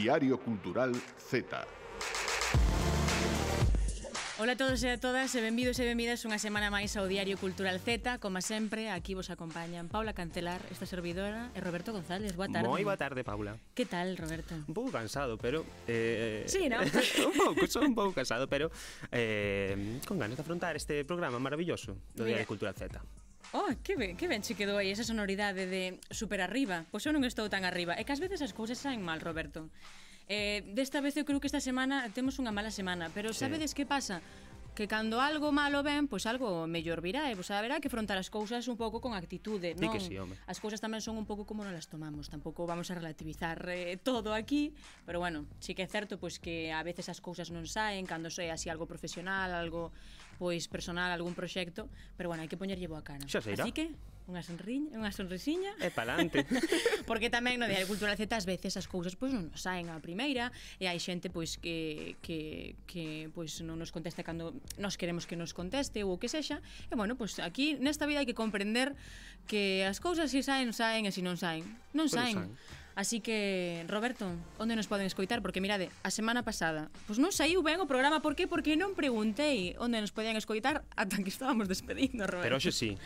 Diario Cultural Z. Ola a todos e a todas e benvidos e benvidas unha semana máis ao Diario Cultural Z Como sempre, aquí vos acompañan Paula Cancelar, esta servidora, e Roberto González Boa tarde Moi boa tarde, Paula Que tal, Roberto? Un pouco cansado, pero... Eh... Sí, non? un pouco, son un pouco cansado, pero eh... con ganas de afrontar este programa maravilloso do Mira, Diario Cultural Z Oh, que ben, que ben che quedou aí esa sonoridade de super arriba. Pois eu non estou tan arriba. É que ás veces as cousas saen mal, Roberto. Eh, desta vez eu creo que esta semana temos unha mala semana, pero sí. sabedes que pasa? que cando algo malo ven, pois algo mellor virá, e pois haberá que afrontar as cousas un pouco con actitude, non? Que sí, home. As cousas tamén son un pouco como non las tomamos, tampouco vamos a relativizar eh, todo aquí, pero bueno, sí que é certo pois que a veces as cousas non saen cando sei así algo profesional, algo pois personal algún proxecto, pero bueno, hai que poñerlle boa cara. Xa Así que unha sonriña, unha sonrisiña. E palante. Porque tamén no Diario Cultural Z ás veces as cousas pois non nos saen a primeira e hai xente pois que que que pois non nos contesta cando nós queremos que nos conteste ou o que sexa. E bueno, pois aquí nesta vida hai que comprender que as cousas si saen, saen e se si non saen, non pois saen. saen Así que, Roberto, onde nos poden escoitar? Porque mirade, a semana pasada, pois non saiu ben o programa, por que? Porque non preguntei onde nos podían escoitar ata que estábamos despedindo, Roberto. Pero hoxe sí.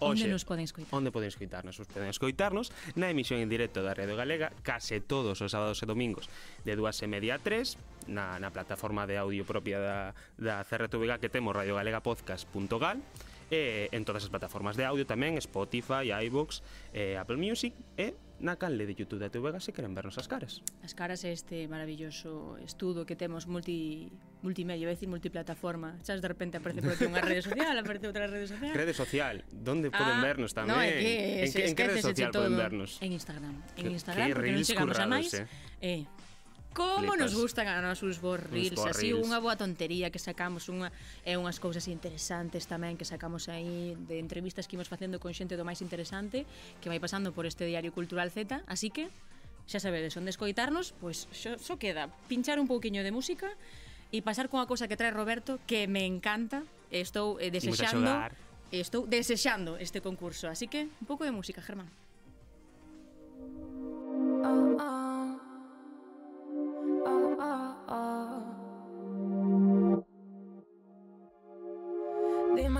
Onde nos poden escoitar? Onde poden escoitarnos? Os poden escoitarnos na emisión en directo da Radio Galega case todos os sábados e domingos de dúas e media a tres na, na plataforma de audio propia da, da CRTVG que temos radiogalegapodcast.gal e en todas as plataformas de audio tamén Spotify, iVoox, eh, Apple Music e na canle de YouTube da TVG se queren vernos as caras. As caras é este maravilloso estudo que temos multi, multimedia, vai dicir multiplataforma. Xa de repente aparece por aquí unha rede social, aparece outra rede social. Rede social, donde ah, poden vernos tamén? No, é que, en, que, en que rede social todo. poden vernos? En Instagram. En que, Instagram, que porque non chegamos a máis. Eh, eh Como Flipas. nos gustan a nos os bons reels, así unha boa tontería que sacamos unha e unhas cousas interesantes tamén que sacamos aí de entrevistas que imos facendo con xente do máis interesante que vai pasando por este Diario Cultural Z, así que xa sabedes, onde escoitarnos, pois xo, xo queda pinchar un pouquiño de música e pasar con a cousa que trae Roberto que me encanta, estou eh, desexando estou desexando este concurso, así que un pouco de música, Germán. Oh, oh. are.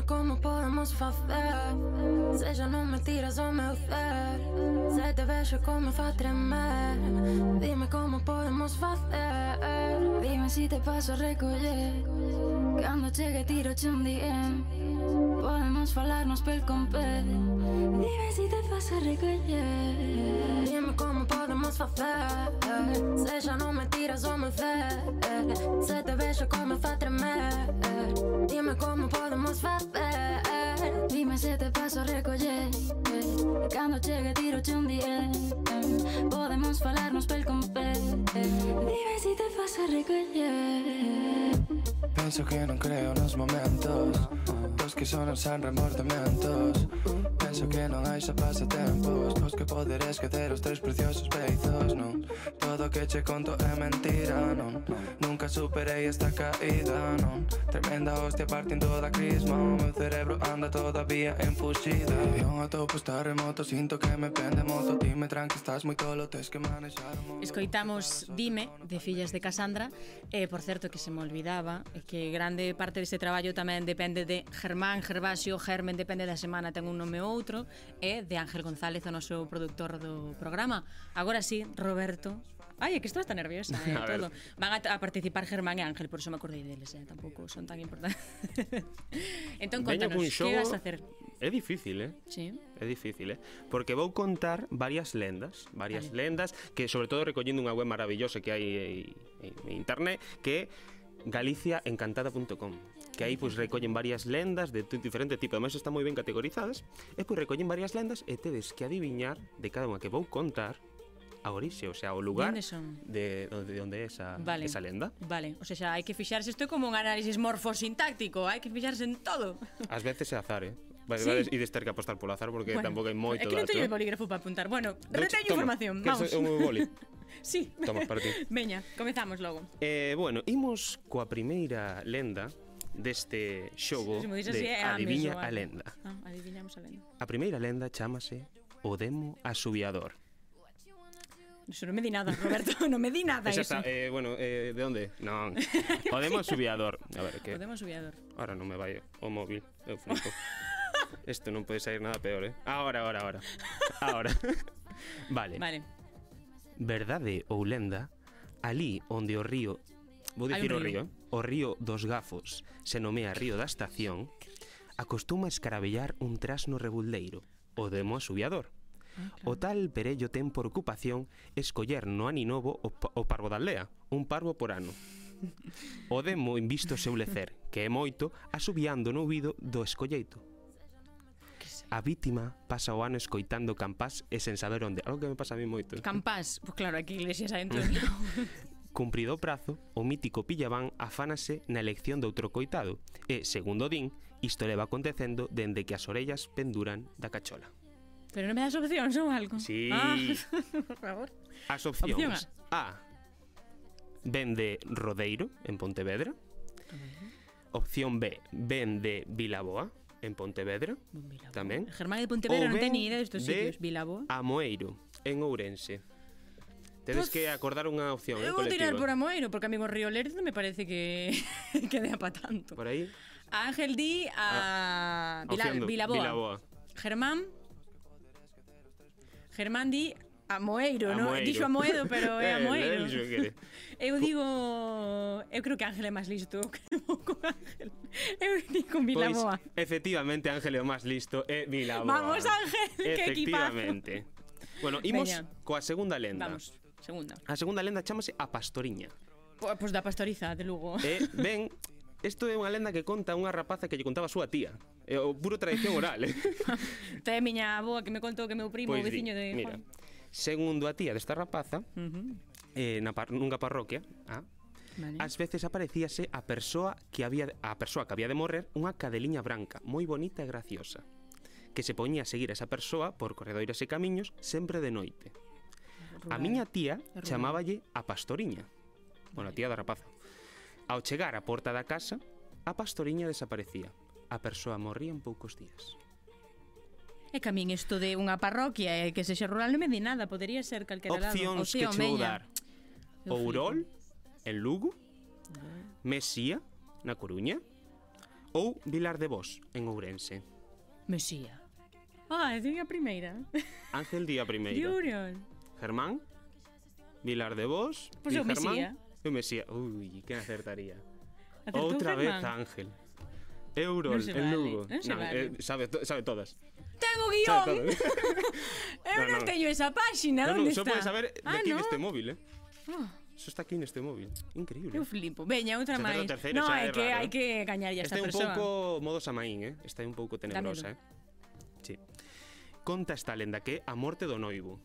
como podemos fazer Seja não mentiras ou meu ser Se te vejo como faz tremer. Dime como podemos fazer Dime se te passo a recolher Cando chegue tiro-te DM Podemos falarnos pel com pel Dime se te passo a recolher Dime como podemos fazer Seja não mentiras ou meu ser Se te vejo como faz tremer. Dime como podemos facer Dime se te paso a recoller Cando chegue tiro un día Podemos falarnos pel con pel Dime si te paso a recoller Penso que non creo nos momentos. Dos que sonan sen remordimientos penso que non hai xa pasa Os que poder esquecer os tres preciosos beizos, non Todo o que che conto é mentira, non Nunca superei esta caída, non Tremenda hostia partindo da crisma O meu cerebro anda todavía en fuxida E un atopo está remoto, sinto que me pende moto. Dime tranqui, estás moi tolo, tes que manexar Escoitamos Dime, de Fillas de Casandra. E, por certo, que se me olvidaba eh, Que grande parte deste traballo tamén depende de Germán, Gervasio, Germen, depende da semana ten un nome ou outro é de Ángel González, o noso produtor do programa. Agora sí, Roberto. Ai, é que estou hasta nerviosa, eh, a todo. Ver. Van a, a participar Germán e Ángel, por iso me acordei deles, eh, tampouco son tan importantes. entón, contanos, que vas a hacer? É difícil, eh? Sí. É difícil, eh? Porque vou contar varias lendas, varias vale. lendas que sobre todo recollendo unha web maravillosa que hai eh, en internet que é galiciaencantada.com que aí pois recollen varias lendas de diferente tipo, ademais están moi ben categorizadas, e pois recollen varias lendas e tedes que adiviñar de cada unha que vou contar a orixe, o sea, o lugar de onde, son? de, de onde é esa, vale. esa lenda. Vale, o sea, hai que fixarse, isto é como un análisis morfosintáctico, hai que fixarse en todo. Ás veces é azar, eh? Vale, sí. vale, ides ter que apostar polo azar porque bueno, tampouco hai moito dato. É que non teño bolígrafo para apuntar. Bueno, reteño información, vamos. Que é un boli. sí. Toma, para ti. Veña, comezamos logo. Eh, bueno, imos coa primeira lenda deste xogo si de así, Adiviña a, a lenda. Ah, adivinamos a lenda. A primeira lenda chamase O Demo Asubiador. Eso non me di nada, Roberto, non me di nada Esa eso. Está, eh, bueno, eh, de onde? Non. O Demo Asubiador. A ver, que... O Demo Asubiador. Ahora non me vai o móvil, eu flipo. Isto non pode sair nada peor, eh? Ahora, ahora, ahora. Ahora. vale. Vale. Verdade ou lenda, ali onde o río Vou dicir o río. O río dos Gafos se nomea Río da Estación. Acostuma escarabellar un trasno rebuldeiro, o demo asubiador. Ah, o tal perello ten por ocupación escoller no aninovo o, o parvo da aldea, un parvo por ano. O demo invisto seu lecer, que é moito, asubiando no ouvido do escolleito. A vítima pasa o ano escoitando campás e sen saber onde. Algo que me pasa a mí moito. Campás? Pues claro, aquí Iglesias adentro. Cumprido o prazo, o mítico Pillabán afánase na elección de outro coitado e, segundo din, isto leva acontecendo dende que as orellas penduran da cachola. Pero non me das opcións ou algo? Sí. Ah, por favor. As opcións. Opción a. a. Ven de Rodeiro, en Pontevedra. Opción B. Ven de Vilaboa, en Pontevedra. Tamén. Germán de Pontevedra non ten ni idea destos de sitios. Vilaboa. Amoeiro, en Ourense. Tedes pues, que acordar unha opción, Eu eh, vou tirar por Amoeiro, porque a mí o Río Lerdo me parece que que dea pa tanto. Por aí? A Ángel Di a, a Vila, Vilaboa. Vilaboa. Germán Germán Di a Moeiro, non? Dixo a Moedo, pero é a Moeiro. eu digo, eu creo que Ángel é máis listo que con Ángel. Eu digo pois, Vilaboa. Pois, efectivamente, Ángel é o máis listo é Vilaboa. Vamos, Ángel, que equipazo. Efectivamente. Bueno, imos Veña. coa segunda lenda. Vamos. Segunda. A segunda lenda chamase A Pastoriña. Pois pues da pastoriza de Lugo. E ben, Isto é unha lenda que conta unha rapaza que lle contaba a súa tía. É o puro tradición oral, eh? Trae miña aboa que me contou que meu primo, pois o veciño de Juan. Mira, segundo a tía desta rapaza, uh -huh. eh, na par nunha parroquia, ah, Vale. Ás veces aparecíase a persoa que había a persoa que había de morrer unha cadeliña branca, moi bonita e graciosa, que se poñía a seguir a esa persoa por corredoiras e camiños sempre de noite rural. A miña tía rural. chamáballe a pastoriña. Bueno, a tía da rapaza. Ao chegar á porta da casa, a pastoriña desaparecía. A persoa morría en poucos días. É que a min isto de unha parroquia e que sexa rural non me di nada, podería ser calquera lado. Opcións que che vou dar. Ourol, en Lugo. Eh. Mesía, na Coruña, ou Vilar de Vos, en Ourense. Mesía. Ah, é a primeira. Ángel Día Primeira. Jurion. Germán, Vilar de Vos, pois pues Germán, eu Mesía. Ui, que acertaría? Acertou Outra Germán. vez Ángel. Eurol, non en vale. Lugo. Non se eh, vale. eh, sabe, to, sabe todas. Ten o guión. eu non, teño esa páxina, no, onde no, está? Non, só podes saber de ah, aquí no? neste móvil, eh. Oh. Eso está aquí neste móvil. Increíble. Eu flipo. Veña, outra máis. No, é, é que hai que gañar ya esta persoa. Está é un pouco modo Samaín, eh? Está un pouco tenebrosa, eh? Sí. Conta esta lenda que a morte do noivo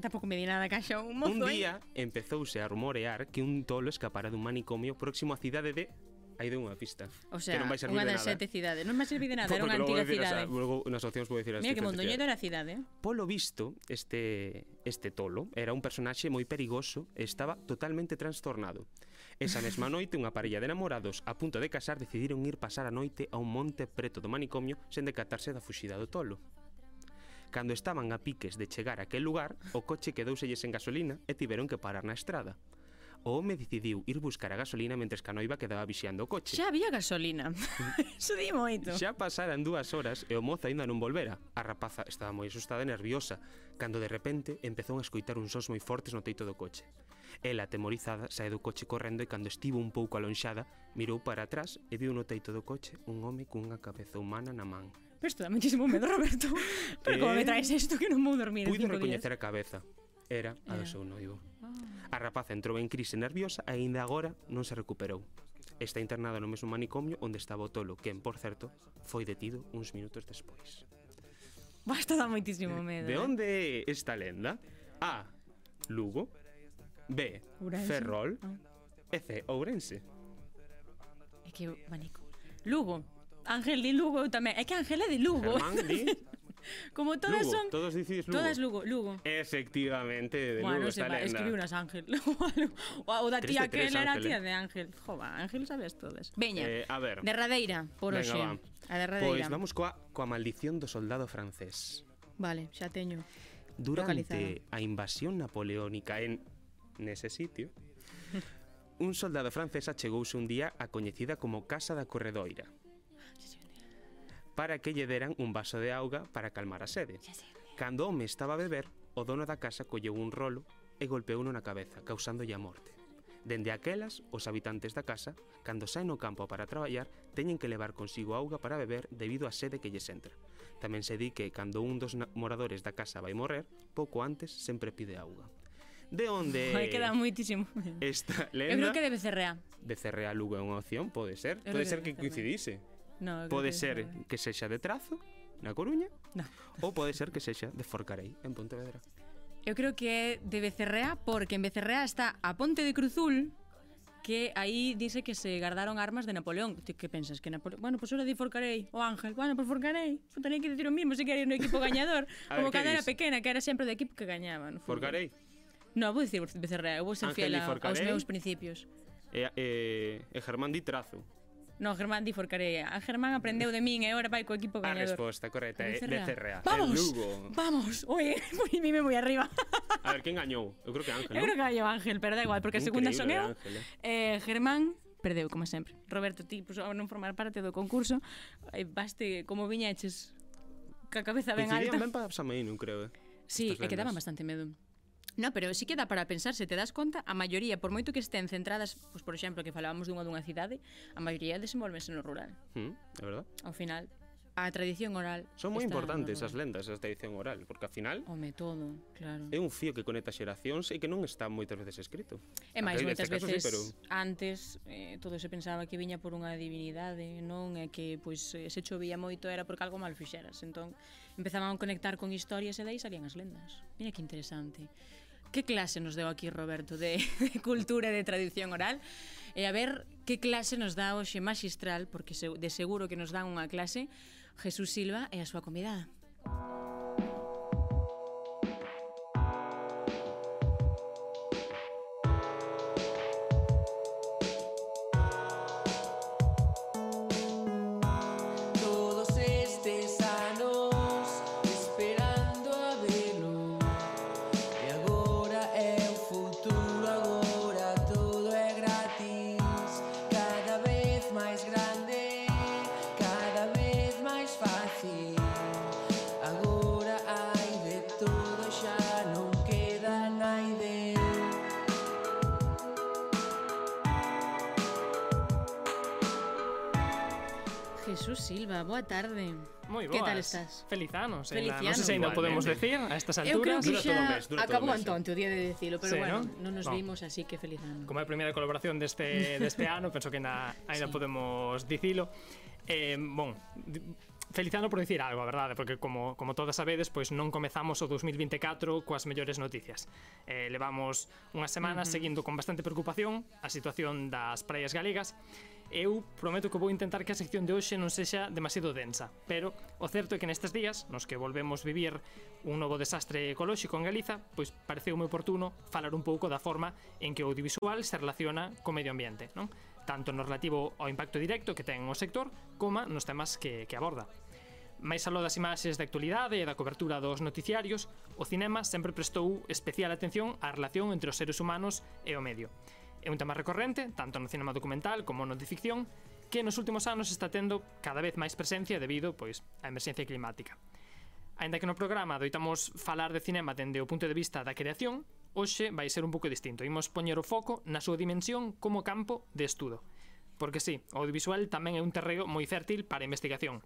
tampouco me di nada caixa un mozo. Un eh. día eh? empezouse a rumorear que un tolo escapara dun manicomio próximo á cidade de hai de unha pista. O sea, que non vai servir unha das sete cidades. Non vai servir de nada, era unha antiga decir, cidade. O sea, logo nas opcións vou dicir as Mira que Mondoñedo era cidade. Polo visto, este este tolo era un personaxe moi perigoso e estaba totalmente trastornado. Esa mesma noite, unha parella de enamorados a punto de casar decidiron ir pasar a noite a un monte preto do manicomio sen decatarse da fuxida do tolo. Cando estaban a piques de chegar a aquel lugar, o coche quedouselles en gasolina e tiveron que parar na estrada. O home decidiu ir buscar a gasolina mentres que a noiva quedaba vixiando o coche. Xa había gasolina. Eso di moito. Xa pasaran dúas horas e o mozo aínda non volvera. A rapaza estaba moi asustada e nerviosa, cando de repente empezou a escoitar uns sons moi fortes no teito do coche. Ela, atemorizada, sae do coche correndo e cando estivo un pouco alonxada, mirou para atrás e viu no teito do coche un home cunha cabeza humana na man. Pero isto dá muchísimo medo, Roberto. Pero eh, como me eh, traes isto que non vou dormir Puido recoñecer a cabeza. Era a do seu noivo. A rapaz entrou en crise nerviosa e aínda agora non se recuperou. Está internada no mesmo manicomio onde estaba o tolo, quen, por certo, foi detido uns minutos despois. Basta dá moitísimo eh, medo. De eh? onde é esta lenda? A. Lugo. B. Ourense. Ferrol. Ah. E C. Ourense. É que, manico. Lugo. Ángel de Lugo tamén. É que Ángel é de Lugo. Germán, di? Como todas Lugo, son... Todos dicís Lugo. Todas Lugo, Lugo. Efectivamente, de bueno, Lugo está va, lenda. Escribí unas Ángel. o da tía que era a tía ¿eh? de Ángel. Jova, Ángel sabes todas. Veña, eh, a ver. Derradeira, por Venga, hoxe. Va. A derradeira. Pois vamos coa, coa maldición do soldado francés. Vale, xa teño. Durante a invasión napoleónica en nese sitio, un soldado francés achegouse un día a coñecida como Casa da Corredoira para que lle deran un vaso de auga para calmar a sede. Cando o home estaba a beber, o dono da casa colleu un rolo e golpeouno na cabeza, causándolle a morte. Dende aquelas, os habitantes da casa, cando saen no campo para traballar, teñen que levar consigo auga para beber debido á sede que lles entra. Tamén se di que cando un dos moradores da casa vai morrer, pouco antes sempre pide auga. De onde... Vai queda moitísimo. Esta lenda... Eu creo que de Becerrea. Becerrea Lugo é unha opción, pode ser. Eu pode ser que, que coincidise. No, pode ser no. que sexa de Trazo, na Coruña, no. ou pode ser que sexa de Forcarei, en Pontevedra. Eu creo que é de Becerrea, porque en Becerrea está a Ponte de Cruzul, que aí dice que se guardaron armas de Napoleón. Ti que pensas que Napoleón, bueno, pois pues ora di Forcarei, o Ángel, bueno, pois pues Forcarei, pues tenía que decir o mismo se quería un equipo gañador, como cando era pequena, que era sempre do equipo que gañaba, no Forcarei. No, vou dicir Becerrea, eu vou ser fiel aos meus principios. E, eh, e, eh, e Germán di trazo. No, Germán di Forcarella. A Germán aprendeu de min e agora vai co equipo gañador. A resposta correcta é Becerrea. Eh, vamos, el Lugo. vamos. Oye, moi mime moi arriba. a ver, quen gañou? Eu creo que Ángel, Eu creo que gañou Ángel, pero da igual, porque a segunda son eu. Ángel, eh. eh? Germán perdeu, como sempre. Roberto, ti, pues, ao non formar parte do concurso, eh, baste como viñeches ca cabeza ben alta. Ben para Samaín, non creo, eh? Sí, e que daban bastante medo. No, pero sí que dá para pensar, se te das conta, a maioría, por moito que estén centradas, pois, por exemplo, que falábamos dunha dunha cidade, a maioría desenvolvense no rural. Mm, é verdad. Ao final, a tradición oral. Son moi importantes as lendas, a tradición oral, porque ao final Home todo, claro. É un fío que conecta xeracións e que non está moitas veces escrito. E máis moitas caso, veces sí, pero... antes eh, todo se pensaba que viña por unha divinidade, non é que pois se chovía moito era porque algo mal fixeras. Entón empezaban a conectar con historias e dai salían as lendas. Mira que interesante que clase nos deu aquí Roberto de, de cultura e de tradición oral e a ver que clase nos dá hoxe magistral, porque de seguro que nos dá unha clase Jesús Silva e a súa convidada. tarde. Moi boas. Que tal estás? Felizanos. Feliz eh, Feliciano. Non sei se ainda podemos decir a estas alturas. Eu creo que xa acabou Antonte o día de decirlo, pero sí, bueno, non nos no. vimos, así que felizanos. Como é a primeira colaboración deste, deste ano, penso que ainda, ainda sí. podemos dicilo. Eh, bon, Felizano por dicir algo, a verdade, porque como, como todas sabedes, pois non comezamos o 2024 coas mellores noticias. Eh, levamos unhas semanas uh -huh. seguindo con bastante preocupación a situación das praias galegas Eu prometo que vou intentar que a sección de hoxe non sexa demasiado densa, pero o certo é que nestes días, nos que volvemos vivir un novo desastre ecolóxico en Galiza, pois pareceu moi oportuno falar un pouco da forma en que o audiovisual se relaciona co medio ambiente, non? Tanto no relativo ao impacto directo que ten o sector, coma nos temas que, que aborda. Mais aló das imaxes da actualidade e da cobertura dos noticiarios, o cinema sempre prestou especial atención á relación entre os seres humanos e o medio. É un tema recorrente, tanto no cinema documental como no de ficción, que nos últimos anos está tendo cada vez máis presencia debido pois á emerxencia climática. Ainda que no programa doitamos falar de cinema dende o punto de vista da creación, hoxe vai ser un pouco distinto. Imos poñer o foco na súa dimensión como campo de estudo. Porque sí, o audiovisual tamén é un terreo moi fértil para a investigación,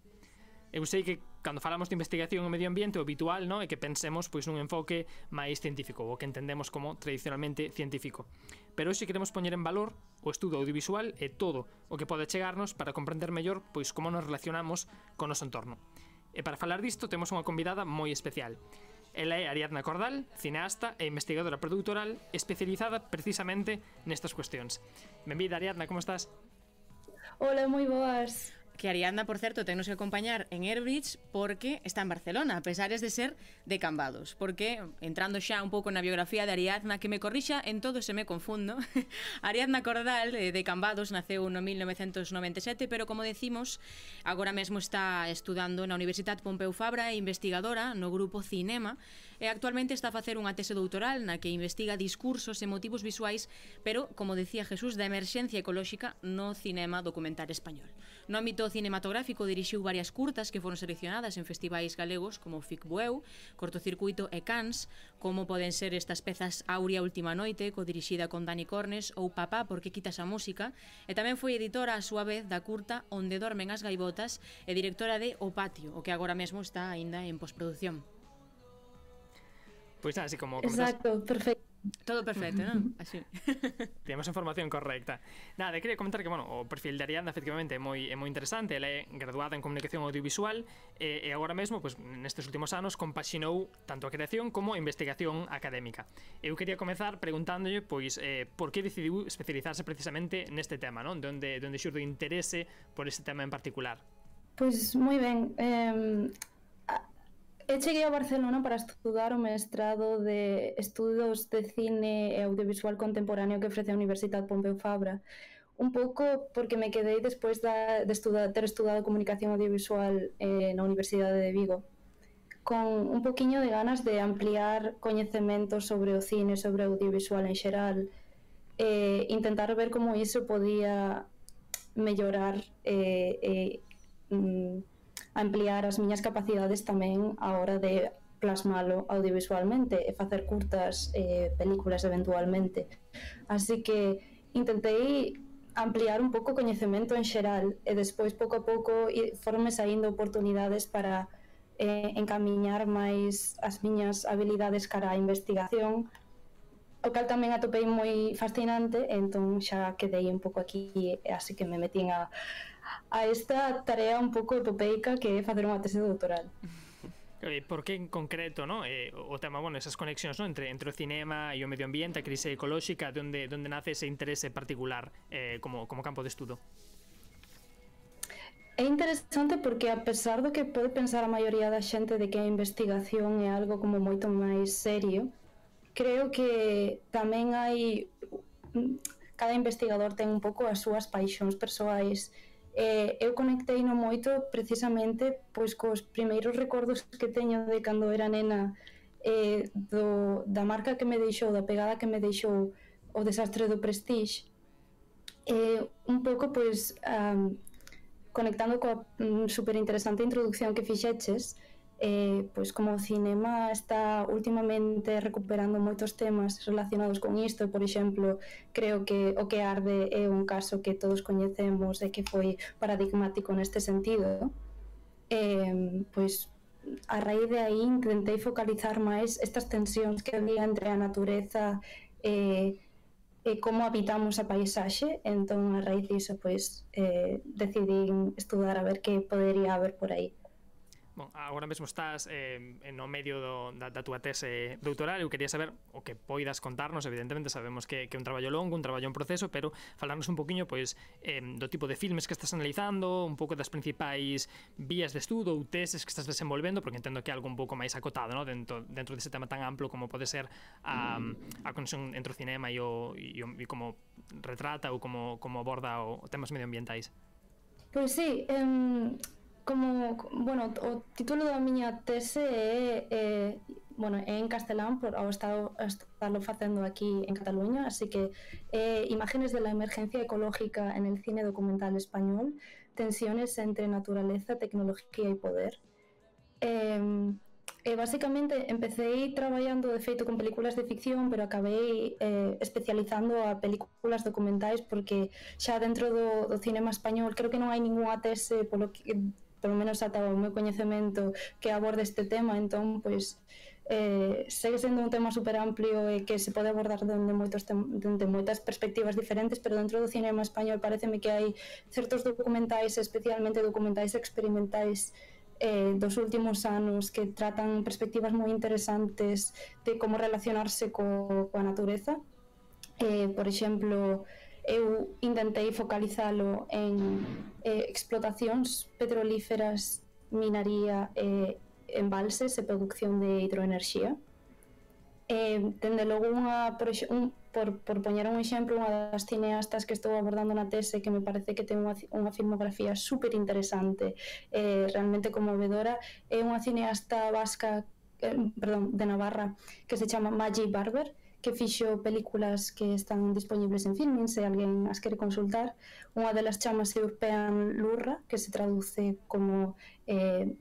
Eu sei que cando falamos de investigación e medio ambiente o habitual non é que pensemos pois nun enfoque máis científico, o que entendemos como tradicionalmente científico. Pero hoxe queremos poñer en valor o estudo audiovisual e todo o que pode chegarnos para comprender mellor pois como nos relacionamos con o noso entorno. E para falar disto temos unha convidada moi especial. Ela é Ariadna Cordal, cineasta e investigadora productoral especializada precisamente nestas cuestións. Benvida Ariadna, como estás? Hola, moi boas que Ariadna, por certo, tenos que acompañar en Airbridge porque está en Barcelona, a pesar de ser de Cambados, porque entrando xa un pouco na biografía de Ariadna, que me corrixa en todo se me confundo. Ariadna Cordal eh, de Cambados naceu no 1997, pero como decimos, agora mesmo está estudando na Universidade Pompeu Fabra e investigadora no grupo Cinema, e actualmente está a facer unha tese doutoral na que investiga discursos e motivos visuais, pero, como decía Jesús, da emerxencia ecolóxica no cinema documental español. No ámbito cinematográfico dirixiu varias curtas que foron seleccionadas en festivais galegos como FICBUEU, Cortocircuito e Cans, como poden ser estas pezas Aurea Última Noite, codirixida con Dani Cornes, ou Papá, por que quitas a música, e tamén foi editora a súa vez da curta Onde dormen as gaivotas e directora de O Patio, o que agora mesmo está aínda en postproducción. Pois nada, así como comentas... Exacto, perfecto. Todo perfecto, non? Así. Temos información correcta. Nada, quería comentar que, bueno, o perfil de Ariadna efectivamente é moi é moi interesante, ela é graduada en comunicación audiovisual eh, e, e agora mesmo, pois, nestes últimos anos compaxinou tanto a creación como a investigación académica. Eu quería comezar preguntándolle, pois, eh, por que decidiu especializarse precisamente neste tema, non? De onde, de onde xurde interese por este tema en particular? Pois, moi ben. Eh, Eu cheguei a Barcelona para estudar o mestrado de Estudos de Cine e Audiovisual Contemporáneo que ofrece a Universidade Pompeu Fabra, un pouco porque me quedei despois da, de estudar, ter estudado Comunicación Audiovisual eh, na Universidade de Vigo. Con un poquinho de ganas de ampliar coñecementos sobre o cine, sobre o audiovisual en xeral, eh, intentar ver como iso podía mellorar eh, eh, mm, ampliar as miñas capacidades tamén a hora de plasmalo audiovisualmente e facer curtas eh, películas eventualmente. Así que intentei ampliar un pouco o coñecemento en xeral e despois pouco a pouco forme saindo oportunidades para eh, encamiñar máis as miñas habilidades cara á investigación o cal tamén atopei moi fascinante entón xa quedei un pouco aquí así que me metín a, a esta tarea un pouco topeica que é facer unha tese doutoral. Porque en concreto, ¿no? eh, o tema, bueno, esas conexións ¿no? entre, entre o cinema e o medio ambiente, a crise ecolóxica, de onde, de onde nace ese interese particular eh, como, como campo de estudo? É interesante porque a pesar do que pode pensar a maioría da xente de que a investigación é algo como moito máis serio, creo que tamén hai cada investigador ten un pouco as súas paixóns persoais eh, eu conectei no moito precisamente pois cos primeiros recordos que teño de cando era nena eh, do, da marca que me deixou, da pegada que me deixou o desastre do Prestige. Eh, un pouco pois um, conectando coa mm, um, super interesante introducción que fixeches eh, pois como o cinema está últimamente recuperando moitos temas relacionados con isto, por exemplo, creo que o que arde é un caso que todos coñecemos e que foi paradigmático neste sentido. Eh, pois a raíz de aí intentei focalizar máis estas tensións que había entre a natureza e eh, e como habitamos a paisaxe, entón a raíz disso pois eh decidí estudar a ver que podería haber por aí. Bon, agora mesmo estás eh, no medio do, da, da túa tese doutoral. Eu quería saber o que poidas contarnos. Evidentemente sabemos que é un traballo longo, un traballo en proceso Pero falarnos un poquinho pois, eh, do tipo de filmes que estás analizando Un pouco das principais vías de estudo ou teses que estás desenvolvendo Porque entendo que é algo un pouco máis acotado no? dentro, dentro dese tema tan amplo como pode ser a, a conexión entre o cinema e, o, e, o, e como retrata ou como, como aborda o temas medioambientais. Pois sí, eh, como, bueno, o título da miña tese é, é bueno, é en castelán por ao estado estarlo facendo aquí en Cataluña, así que é Imágenes de la emergencia ecológica en el cine documental español, tensiones entre naturaleza, tecnología e poder. Eh, E basicamente empecé traballando de feito con películas de ficción, pero acabei eh, especializando a películas documentais porque xa dentro do, do cinema español creo que non hai ninguna tese polo que polo menos ata o meu coñecemento que aborde este tema, entón, pois, eh, segue sendo un tema super amplio e que se pode abordar dende, moitos dende moitas perspectivas diferentes, pero dentro do cinema español pareceme que hai certos documentais, especialmente documentais experimentais eh, dos últimos anos que tratan perspectivas moi interesantes de como relacionarse co, coa natureza. Eh, por exemplo, eu intentei focalizalo en eh, explotacións petrolíferas, minaría e eh, embalses e producción de hidroenerxía. Eh, tende logo unha, por, un, por, por poñer un exemplo, unha das cineastas que estou abordando na tese que me parece que ten unha, unha filmografía super interesante, eh, realmente conmovedora, é unha cineasta vasca eh, perdón, de Navarra que se chama Maggi Barber que fixo películas que están disponibles en Filmin, se alguén as quere consultar. Unha delas chamase European Lurra, que se traduce como eh,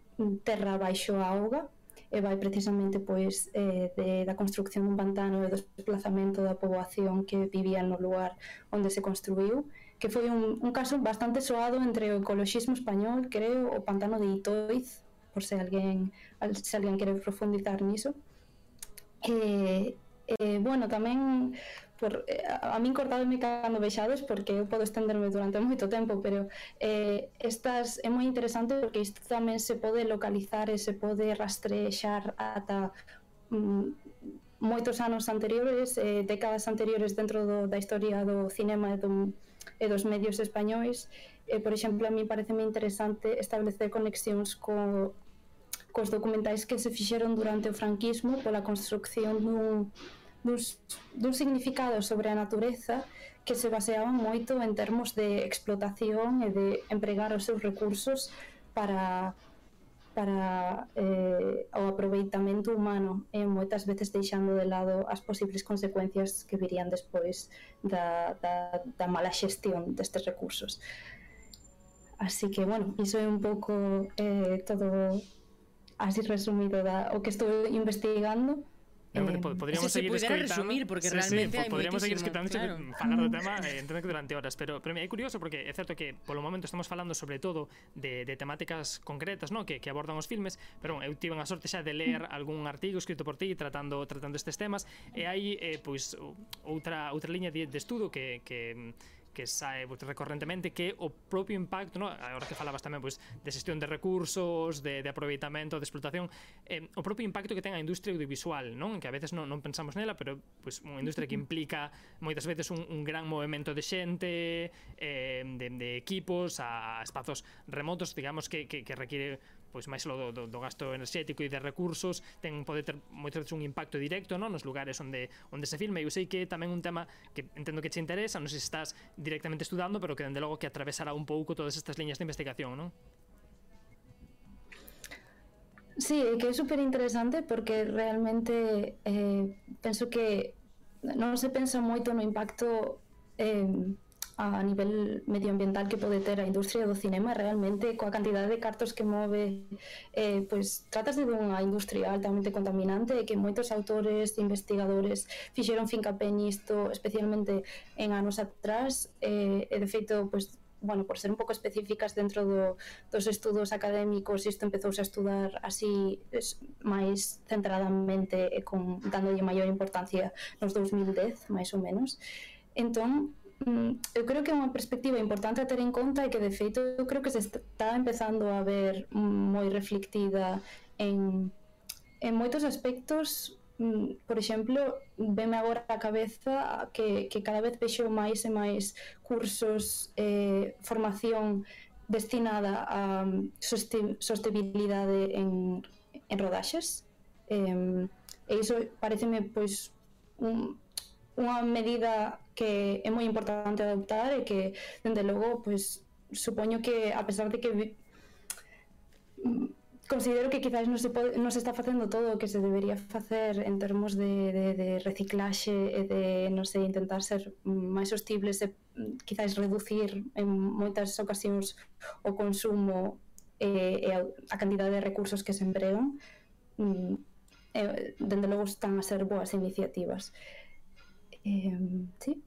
terra baixo a auga, e vai precisamente pois eh, de, da construcción dun pantano e do desplazamento da poboación que vivía no lugar onde se construiu que foi un, un caso bastante soado entre o ecoloxismo español, creo, o pantano de Itoiz, por se alguén, se alguén quere profundizar niso. E, Eh, bueno, tamén por, eh, a min cortadome cando vexades porque eu podo estenderme durante moito tempo, pero eh, estas é moi interesante porque isto tamén se pode localizar e se pode rastrexar ata mm, moitos anos anteriores, eh, décadas anteriores dentro do, da historia do cinema e, do, e dos medios españois. Eh, por exemplo, a mí parece moi interesante establecer conexións co, cos documentais que se fixeron durante o franquismo pola construcción dun, duns, dun significado sobre a natureza que se baseaban moito en termos de explotación e de empregar os seus recursos para para eh, o aproveitamento humano e moitas veces deixando de lado as posibles consecuencias que virían despois da, da, da mala xestión destes recursos. Así que, bueno, iso é un pouco eh, todo así resumido da, o que estou investigando. Eh, hombre, podríamos se seguir se resumir porque sí, realmente sí, hay podríamos seguir escritando claro. falar do tema eh, entendo que durante horas, pero pero é curioso porque é certo que polo momento estamos falando sobre todo de, de temáticas concretas, no, que, que abordan os filmes, pero bueno, eu tive a sorte xa de ler mm. algún artigo escrito por ti tratando tratando estes temas. E hai eh, pois outra outra liña de, de estudo que que que sae pues, recorrentemente que o propio impacto, no? agora que falabas tamén pues, de xestión de recursos, de, de aproveitamento, de explotación, eh, o propio impacto que ten a industria audiovisual, non? que a veces non, non pensamos nela, pero pues, unha industria que implica moitas veces un, un gran movimento de xente, eh, de, de equipos, a, a espazos remotos, digamos que, que, que require pois máis do, do, do gasto enerxético e de recursos ten pode ter moitas veces un impacto directo non nos lugares onde onde se filma e eu sei que tamén un tema que entendo que che interesa non sei se estás directamente estudando pero que dende logo que atravesará un pouco todas estas liñas de investigación non? Sí, que é super interesante porque realmente eh, penso que non se pensa moito no impacto eh, a nivel medioambiental que pode ter a industria do cinema realmente coa cantidade de cartos que move eh, pois de dunha industria altamente contaminante e que moitos autores e investigadores fixeron fincapé nisto especialmente en anos atrás eh, e de feito pois, bueno, por ser un pouco específicas dentro do, dos estudos académicos, isto empezouse a estudar así es, máis centradamente e con dándolle maior importancia nos 2010, máis ou menos. Entón, Mm, eu creo que é unha perspectiva importante a ter en conta e que de feito eu creo que se está empezando a ver moi reflectida en, en moitos aspectos. Mm, por exemplo, veme agora a cabeza que, que cada vez vexo máis e máis cursos eh, formación destinada a sostenibilidade en, en rodaxes. Eh, e iso pareceme pois un, unha medida que é moi importante adoptar e que, dende logo, pois, supoño que, a pesar de que mm, considero que quizás non se, pode, non se está facendo todo o que se debería facer en termos de, de, de reciclaxe e de, non sei, intentar ser máis hostibles e eh, quizás reducir en moitas ocasións o consumo e, e a, a cantidad de recursos que se empregan mm, e, dende logo están a ser boas iniciativas. Eh, sí.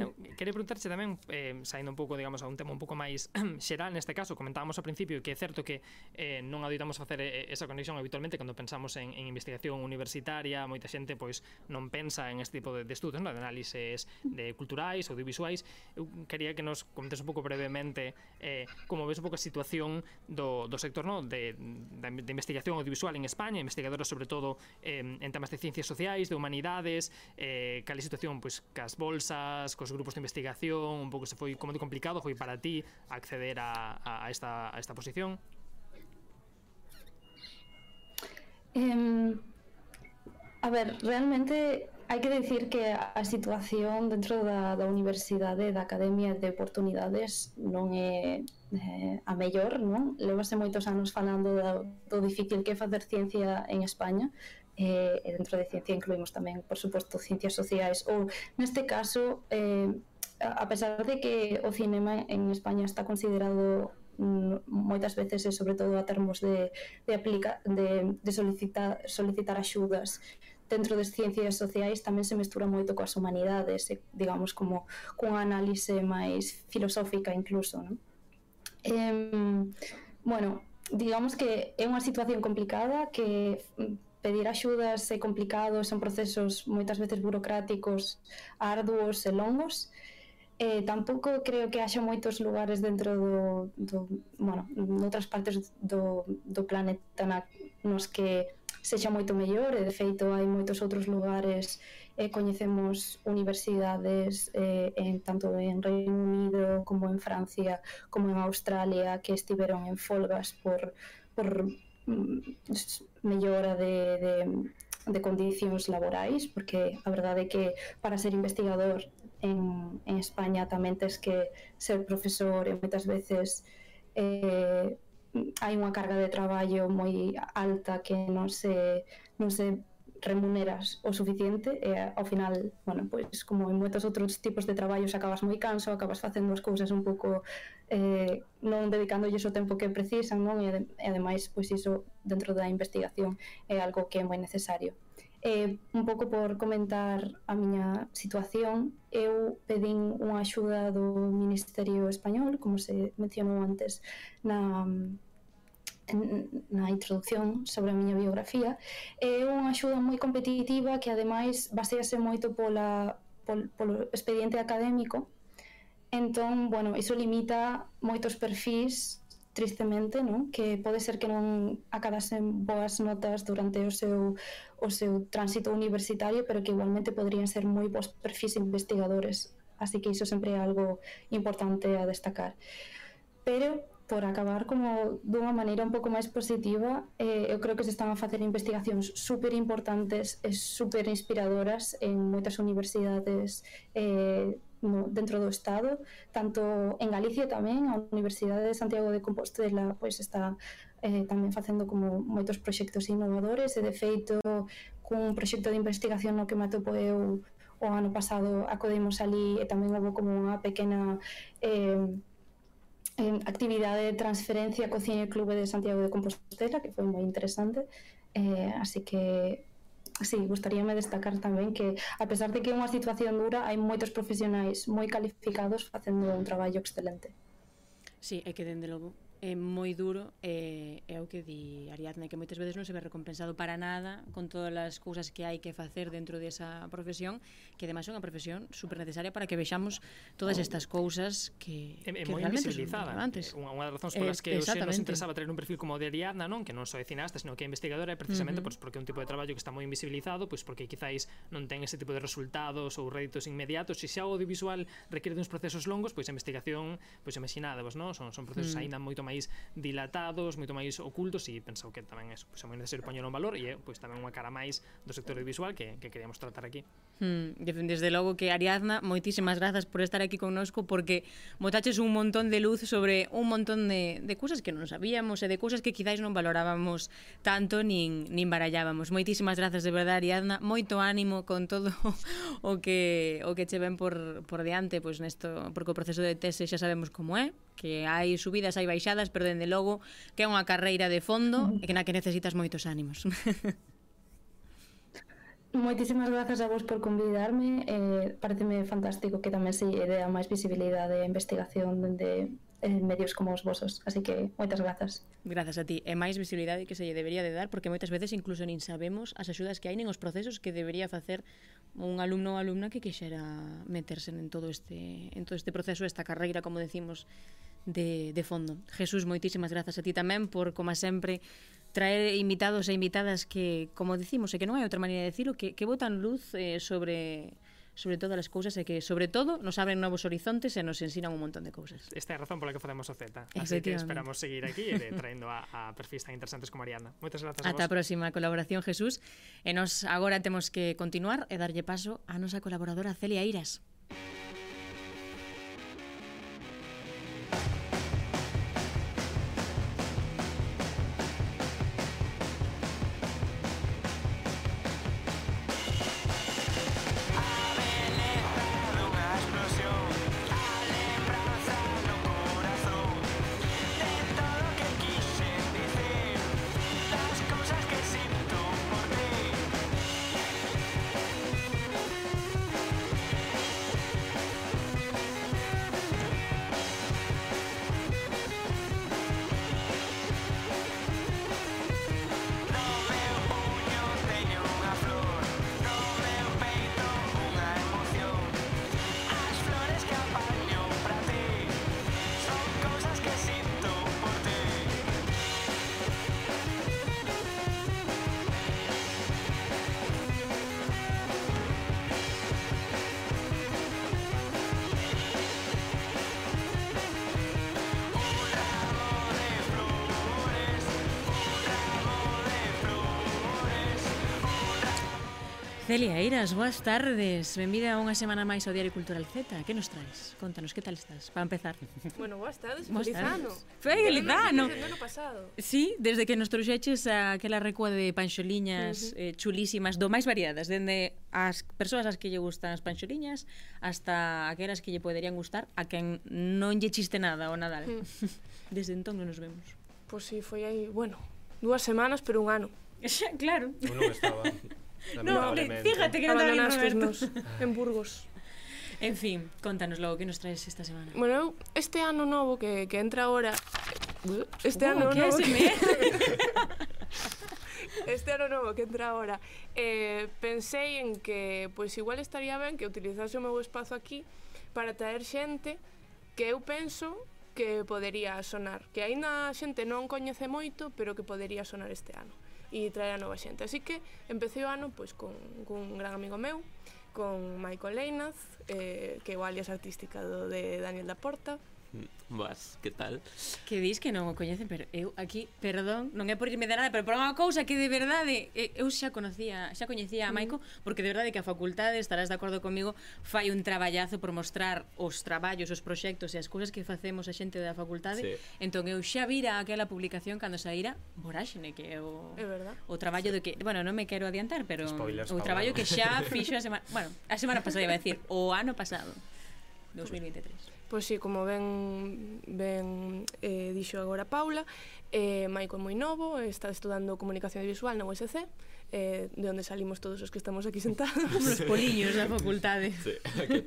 Eu quería preguntarche tamén, eh, saindo un pouco, digamos, a un tema un pouco máis xeral neste caso, comentábamos ao principio que é certo que eh, non adoitamos facer eh, esa conexión habitualmente cando pensamos en, en investigación universitaria, moita xente pois non pensa en este tipo de, de estudos, non? de análises de culturais, audiovisuais. Eu quería que nos comentes un pouco brevemente eh, como ves un pouco a situación do, do sector non? De, de, de investigación audiovisual en España, investigadoras sobre todo eh, en temas de ciencias sociais, de humanidades, eh, cal é a situación pois, cas bolsas, cos os grupos de investigación, un pouco se foi como de complicado foi para ti acceder a, a, esta, a esta posición? Um, a ver, realmente hai que decir que a situación dentro da, da universidade, da Academia de Oportunidades non é eh, a mellor, non? Levase moitos anos falando do, do difícil que é facer ciencia en España, eh, e dentro de ciencia incluímos tamén, por suposto, ciencias sociais ou, neste caso, eh, a pesar de que o cinema en España está considerado mm, moitas veces e sobre todo a termos de, de, aplica, de, de solicitar, solicitar axudas dentro das ciencias sociais tamén se mestura moito coas humanidades e, digamos como cunha análise máis filosófica incluso non? Eh, bueno, digamos que é unha situación complicada que pedir axudas é complicado, son procesos moitas veces burocráticos, arduos e longos. Eh, tampouco creo que haxa moitos lugares dentro do, do bueno, noutras partes do, do planeta na, nos que sexa moito mellor e de feito hai moitos outros lugares e eh, coñecemos universidades eh, en, tanto en Reino Unido como en Francia como en Australia que estiveron en folgas por, por Mm, mellora de, de, de condicións laborais, porque a verdade é que para ser investigador en, en España tamén tens que ser profesor e moitas veces eh, hai unha carga de traballo moi alta que non se, non se remuneras o suficiente e eh, ao final, bueno, pois como en moitos outros tipos de traballos acabas moi canso, acabas facendo as cousas un pouco eh, non dedicándolles o tempo que precisan, non? E, e ademais, pois iso dentro da investigación é algo que é moi necesario. Eh, un pouco por comentar a miña situación, eu pedín unha axuda do Ministerio Español, como se mencionou antes na na introducción sobre a miña biografía, é unha axuda moi competitiva que ademais basease moito pola, pol, polo expediente académico. Entón, bueno, iso limita moitos perfis tristemente, non? Que pode ser que non acadasen boas notas durante o seu o seu tránsito universitario, pero que igualmente poderían ser moi bons perfis investigadores. Así que iso sempre é algo importante a destacar. Pero por acabar como dunha maneira un pouco máis positiva eh, eu creo que se están a facer investigacións super importantes e super inspiradoras en moitas universidades eh, no, dentro do Estado tanto en Galicia tamén a Universidade de Santiago de Compostela pois está eh, tamén facendo como moitos proxectos innovadores e de feito cun proxecto de investigación no que me atopo eu o ano pasado acodemos ali e tamén houve como unha pequena eh, eh, actividade de transferencia co Cine Clube de Santiago de Compostela, que foi moi interesante. Eh, así que Sí, gustaríame destacar tamén que a pesar de que é unha situación dura, hai moitos profesionais moi calificados facendo un traballo excelente. Sí, é que dende logo é moi duro e é o que di Ariadne que moitas veces non se ve recompensado para nada con todas as cousas que hai que facer dentro desa profesión que ademais é unha profesión super necesaria para que vexamos todas oh. estas cousas que, é, é que realmente son antes unha, unha das razóns polas que xe nos interesaba ter un perfil como o de Ariadna non? Que non só é cineasta sino que é investigadora é precisamente uh -huh. pois, porque é un tipo de traballo que está moi invisibilizado pois porque quizáis non ten ese tipo de resultados ou réditos inmediatos. E se xa o audiovisual requiere uns procesos longos pois a investigación pois imaginadavos non? Son, son procesos uh -huh. aínda moito máis dilatados, moito máis ocultos e pensou que tamén é, pois, é moi necesario poñelo en valor e é pois, tamén unha cara máis do sector que, que queríamos tratar aquí. Hmm, desde logo que Ariadna, moitísimas grazas por estar aquí connosco porque botaches un montón de luz sobre un montón de, de cousas que non sabíamos e de cousas que quizáis non valorábamos tanto nin, nin barallábamos. Moitísimas grazas de verdade Ariadna, moito ánimo con todo o que o que che ven por, por diante pois nesto, porque o proceso de tese xa sabemos como é, que hai subidas, hai baixadas, pero dende logo que é unha carreira de fondo e que na que necesitas moitos ánimos. Moitísimas grazas a vos por convidarme. Eh, Pareceme fantástico que tamén se lle dea máis visibilidade e investigación dende en eh, medios como os vosos. Así que moitas grazas. Grazas a ti, e máis visibilidade que se lle debería de dar Porque moitas veces incluso nin sabemos as axudas que hai Nen os procesos que debería facer un alumno ou alumna que quixera meterse en todo este, en todo este proceso Esta carreira, como decimos, de, de fondo. Jesús, moitísimas grazas a ti tamén por, como sempre, traer invitados e invitadas que, como dicimos, e que non hai outra maneira de dicilo, que, que botan luz eh, sobre sobre todas as cousas e que, sobre todo, nos abren novos horizontes e nos ensinan un montón de cousas. Esta é a razón pola que facemos o Z. Así que esperamos seguir aquí e de, traendo a, a perfis tan interesantes como Arianda. Moitas grazas Ata a vos. Ata a próxima colaboración, Jesús. E nos agora temos que continuar e darlle paso a nosa colaboradora Celia Iras. Celia Eiras, boas tardes. Benvida unha semana máis ao Diario Cultural Z. Que nos traes? Contanos, que tal estás? Para empezar. Bueno, boas tardes, boas feliz tardes. ano. Feliz ano. Feliz ano pasado. Sí, desde que nos trouxeches aquela recua de panxoliñas uh -huh. eh, chulísimas, do máis variadas, dende as persoas as que lle gustan as panxoliñas hasta aquelas que lle poderían gustar a quen non lle chiste nada o Nadal. Mm. Uh -huh. Desde entón non nos vemos. Pois pues sí, foi aí, bueno, dúas semanas, pero un ano. Xa, claro. Eu non estaba. No, fíjate que non te Roberto. en Burgos. En fin, contanos logo que nos traes esta semana. Bueno, eu este ano novo que, que entra ahora... Eh, este uh, ano que novo que... este ano novo que entra ahora eh, pensei en que pois pues, igual estaría ben que utilizase o meu espazo aquí para traer xente que eu penso que podería sonar que aínda xente non coñece moito pero que podería sonar este ano e traer a nova xente. Así que empecé o ano pois, con, con un gran amigo meu, con Michael Leinaz, eh, que é o alias artística do de Daniel da Porta, Mm, Vas, que tal? Que dis que non o coñecen, pero eu aquí, perdón, non é por irme de nada, pero por unha cousa que de verdade eu xa conocía, xa coñecía a mm. Maico, porque de verdade que a facultade, estarás de acordo comigo, fai un traballazo por mostrar os traballos, os proxectos e as cousas que facemos a xente da facultade. Sí. Entón eu xa vira aquela publicación cando saíra Voráxene, que é o é verdad. o traballo sí. que, bueno, non me quero adiantar, pero Spoilers, o traballo que xa fixo a semana, bueno, a semana pasada iba a decir, o ano pasado, pois. 2023. Pois sí, como ben, ben eh, dixo agora Paula, eh, Maico é moi novo, está estudando comunicación visual na USC, eh, de onde salimos todos os que estamos aquí sentados. os poliños da facultade. Sí, aquí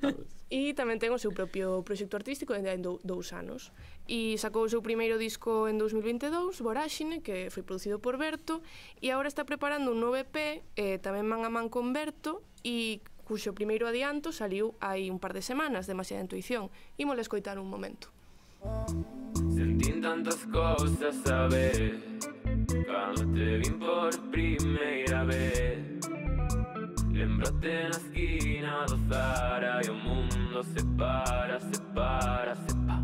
e tamén ten o seu propio proxecto artístico dende hai dous anos. E sacou o seu primeiro disco en 2022, Voráxine, que foi producido por Berto, e agora está preparando un novo EP, eh, tamén man a man con Berto, e cuxo primeiro adianto saliu hai un par de semanas demasiada intuición. Imos escoitar un momento. Sentín tantas cousas a ver Cando te vim por primeira vez Lembrate na esquina do Zara E o mundo se para, se para, se pa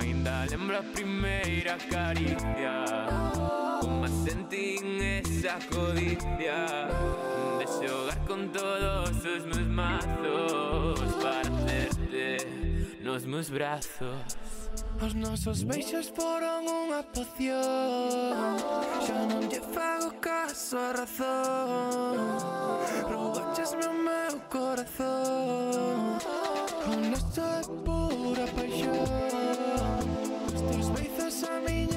Ainda lembro a primeira caricia Como sentín esa codicia De xogar con todos os meus mazos Para hacerte nos meus brazos. Os nosos beixos foron unha poción. Xa non lle fago caso a razón. Roubaches o meu corazón. Un nesto de pura paixón. Os teus beizos a miña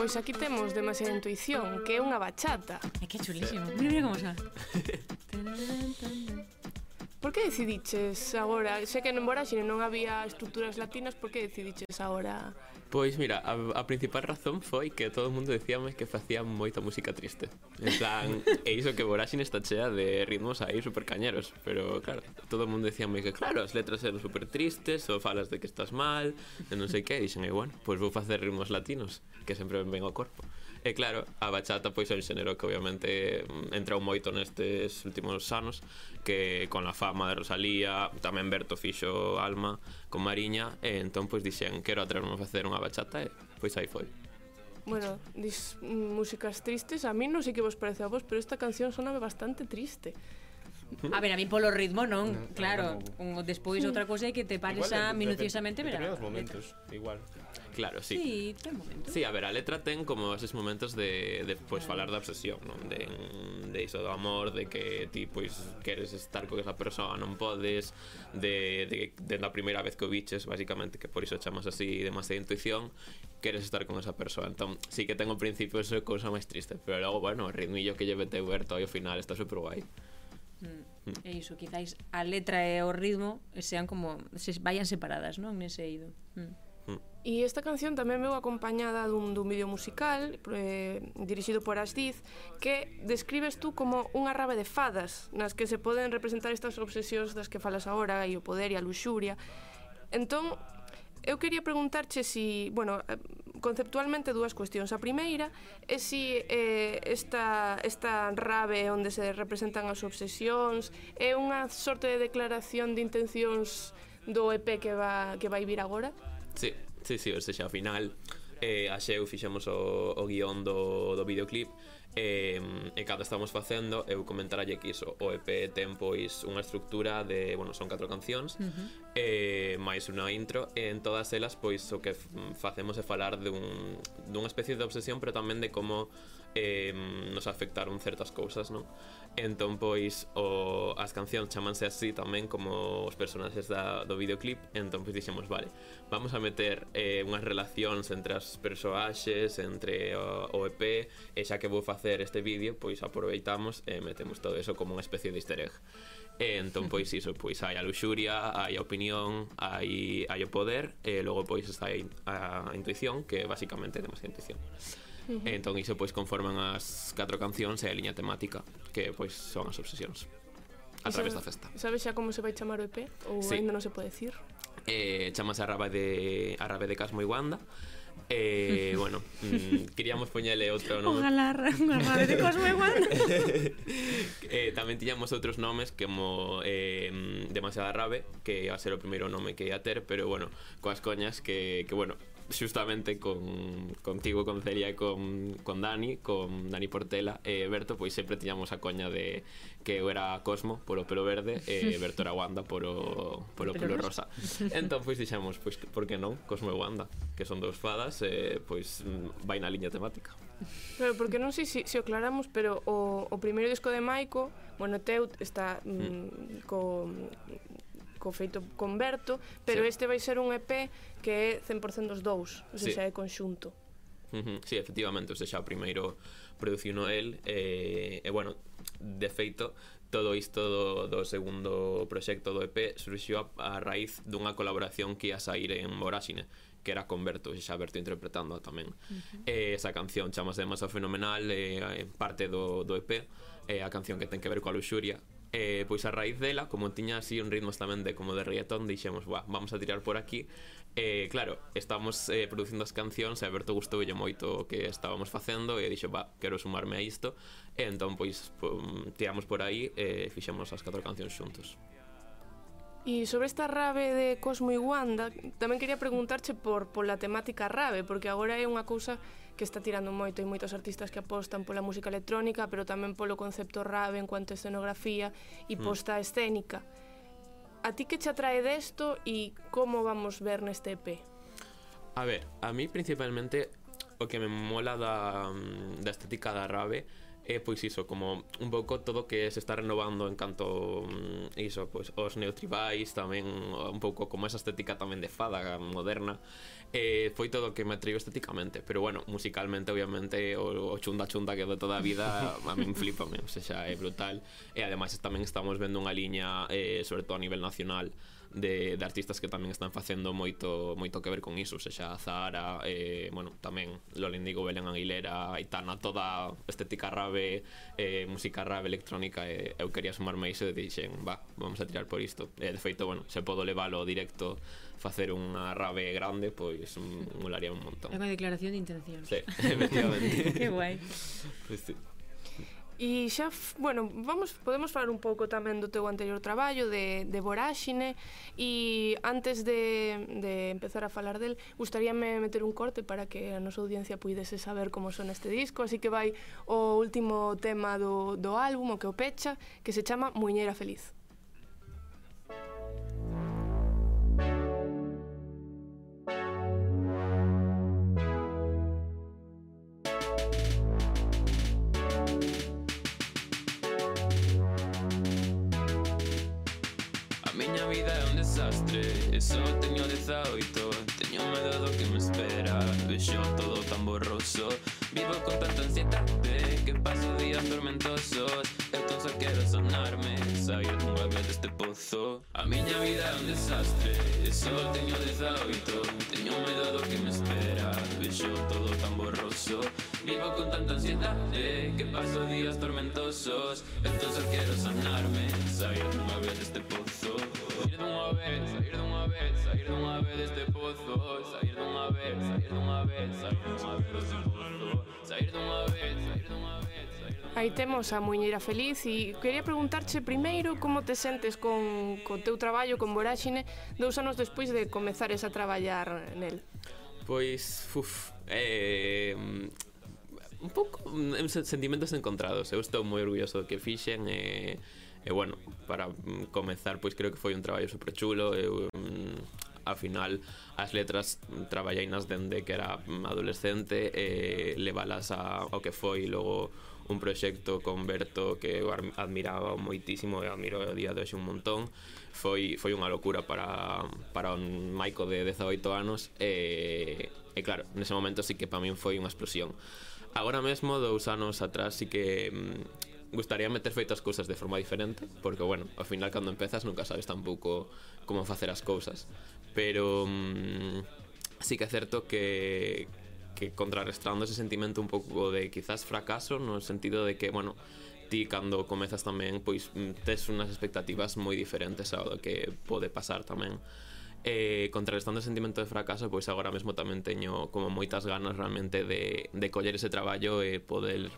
Pois aquí temos demasiada intuición, que é unha bachata. É que é chulísimo. Mira, mira como xa. Por que decidiches agora? Sei que en Voraxine non había estruturas latinas, por que decidiches agora? Pois mira, a, a principal razón foi que todo o mundo decíame que facía moita música triste. En plan, e iso que Voraxine está chea de ritmos aí super cañeros, pero claro, todo o mundo decíame que claro, as letras eran super tristes, ou falas de que estás mal, e non sei que, e dixen, e bueno, pois vou facer ritmos latinos, que sempre me ven ao corpo. E claro, a bachata pois é un xénero que obviamente mm, entrou moito nestes últimos anos que con a fama de Rosalía, tamén Berto fixo Alma con Mariña e entón pois dixen quero atreverme a facer unha bachata e pois aí foi. Bueno, dis músicas tristes, a mí non sei que vos parece a vos, pero esta canción soname bastante triste. A ver, a mí polo ritmo non, claro. Un, despois outra cousa é que te pares a minuciosamente ver a determinados letra. momentos, igual. Claro, sí. Sí, ten momentos. Sí, a ver, a letra ten como esos momentos de, de pois, falar da obsesión, non? De, de iso do amor, de que ti, pois, queres estar con esa persoa, non podes, de, de, de primeira vez que o biches, basicamente, que por iso chamas así demasiada intuición, queres estar con esa persoa. Entón, sí que ten ao principio esa cousa máis triste, pero logo, bueno, o ritmillo que lleve te Berto ao final está super guai. Mm. E É iso, quizáis a letra e o ritmo sean como se vayan separadas, non? Nese ido. Mm. mm. E esta canción tamén veu acompañada dun, dun vídeo musical eh, dirixido por Asdiz que describes tú como unha rave de fadas nas que se poden representar estas obsesións das que falas agora e o poder e a luxuria. Entón, eu quería preguntarche si, bueno, eh, conceptualmente dúas cuestións. A primeira é si eh, esta, esta rave onde se representan as obsesións é unha sorte de declaración de intencións do EP que va, que vai vir agora? Sí, sí, sí, ou seja, ao final eh, a Xeu fixemos o, o guión do, do videoclip E, e cando estamos facendo, eu comentaralle que iso, o EP ten pois unha estructura de, bueno, son catro cancións, uh -huh. e máis unha intro, e en todas elas pois o que facemos é falar dun, dunha especie de obsesión, pero tamén de como eh, nos afectaron certas cousas, non? Entón, pois, o, as cancións chamanse así tamén como os personaxes da, do videoclip, entón, pois, dixemos, vale, vamos a meter eh, unhas relacións entre as persoaxes, entre o, o EP, e xa que vou facer facer este vídeo, pois aproveitamos e metemos todo eso como unha especie de easter egg. E entón, pois iso, pois hai a luxuria, hai a opinión, hai, hai o poder, e logo pois está a, a intuición, que basicamente é demasiada intuición. E entón iso pois conforman as catro cancións e a liña temática, que pois son as obsesións. A través da festa. Sabes xa como se vai chamar o EP? Ou sí. ainda non se pode decir? Eh, chamase a raba de, a raba de Casmo e Wanda Eh, bueno, mm, queríamos poñele outro nome. Ojalá rave de Cosmo igual. eh, tamén tiñamos outros nomes como eh, Demasiada Rave que iba a ser o primeiro nome que ia ter pero bueno, coas coñas que, que bueno xustamente con, contigo, con Celia e con, con Dani, con Dani Portela e Berto, pois sempre tiñamos a coña de que eu era Cosmo polo pelo verde e eh, Berto era Wanda polo, polo pelo rosa. Entón, pois dixemos, pois, por que non, Cosmo e Wanda, que son dous fadas, eh, e, pois mm, vai na liña temática. Pero porque non sei se, se o aclaramos, pero o, o primeiro disco de Maico, bueno, teu está mm, mm. co co feito converto, pero sí. este vai ser un EP que é 100% dos dous, ou seja, sí. é conxunto. Uh -huh. Sí, efectivamente, o sea, xa o primeiro produciuno el e, eh, e bueno, de feito todo isto do, do segundo proxecto do EP surxiu a, a raíz dunha colaboración que ia sair en Voráxine que era Converto, xa Berto interpretando tamén uh -huh. eh, esa canción chamase Masa fenomenal eh, eh, parte do, do EP eh, a canción que ten que ver coa luxuria E, pois a raíz dela, como tiña así un ritmos tamén de como de reggaetón, dixemos, Buah, vamos a tirar por aquí. E claro, estábamos eh, producindo as cancións e a Berto gustoulle moito o que estábamos facendo e dixo, va, quero sumarme a isto. E entón, pois, pum, tiramos por aí e fixemos as catro cancións xuntos. E sobre esta rave de Cosmo e Wanda, tamén quería preguntarche por pola temática rave, porque agora é unha cousa que está tirando moito e moitos artistas que apostan pola música electrónica, pero tamén polo concepto rave en cuanto a escenografía e mm. posta escénica. A ti que che atrae desto e como vamos ver neste EP? A ver, a mí principalmente o que me mola da, mm, da estética da rave é pois iso, como un pouco todo que se está renovando en canto mm, iso, pois os neotribais tamén un pouco como esa estética tamén de fada moderna eh, foi todo o que me atraiu estéticamente pero bueno, musicalmente obviamente o, o chunda chunda que de toda a vida a min flipame, o sea, é brutal. E ademais tamén estamos vendo unha liña eh, sobre todo a nivel nacional de, de artistas que tamén están facendo moito moito que ver con iso, sexa Zahara, eh, bueno, tamén Lola Indigo, Belén Aguilera, Aitana, toda estética rave, eh, música rave electrónica, eh, eu quería sumarme a iso e dixen, va, vamos a tirar por isto. Eh, de feito, bueno, se podo leválo directo facer unha rave grande, pois mm, molaría un montón. É unha declaración de intencións. Sí, efectivamente. que guai. Pois pues, sí. E xa, bueno, vamos, podemos falar un pouco tamén do teu anterior traballo de, de Voráxine e antes de, de empezar a falar del, gustaríame meter un corte para que a nosa audiencia puidese saber como son este disco, así que vai o último tema do, do álbum, o que o pecha, que se chama Muñeira Feliz. encontré Eso teño 18 Teño medo do que me espera Vexo todo tan borroso. Vivo con tanta ansiedade Que paso días tormentosos. Só quero sanarme Sair dunha vez deste pozo. A miña vida é un desastre E só teño 18 Teño medo do que me espera Vexo todo tan borroso. Vivo con tanta ansiedade Que paso días tormentosos. Tan só quero sanarme Sair dunha vez deste pozo. Sair dunha vez, sair dunha vez Sair dunha vez deste pozo. Sair dunha vez, sair dunha vez Sair dunha vez deste pozo. Sair dunha vez, sair dunha vez Aí temos a Muñeira Feliz e quería preguntarche primeiro como te sentes con, co teu traballo con Voráxine dous anos despois de comezares a traballar nel. Pois, uf, eh, un pouco mm, sentimentos encontrados. Eu estou moi orgulloso do que fixen e, e bueno, para mm, comezar, pois creo que foi un traballo super chulo. Eu, mm, ao final as letras traballainas dende que era adolescente e levalas a, ao que foi logo un proxecto con Berto que eu admiraba moitísimo e admiro o día de hoxe un montón. Foi, foi unha locura para, para un maico de 18 anos e, e claro, nese momento sí que para min foi unha explosión. Agora mesmo, dous anos atrás sí que mm, gustaría meter feito as cousas de forma diferente porque, bueno, ao final cando empezas nunca sabes tampouco como facer as cousas. Pero... Mm, sí que é certo que, que contrarrestando ese sentimento un pouco de quizás fracaso no sentido de que, bueno, ti cando comezas tamén pois mm, tes unhas expectativas moi diferentes ao que pode pasar tamén eh, contrarrestando o sentimento de fracaso pois agora mesmo tamén teño como moitas ganas realmente de, de coller ese traballo e poder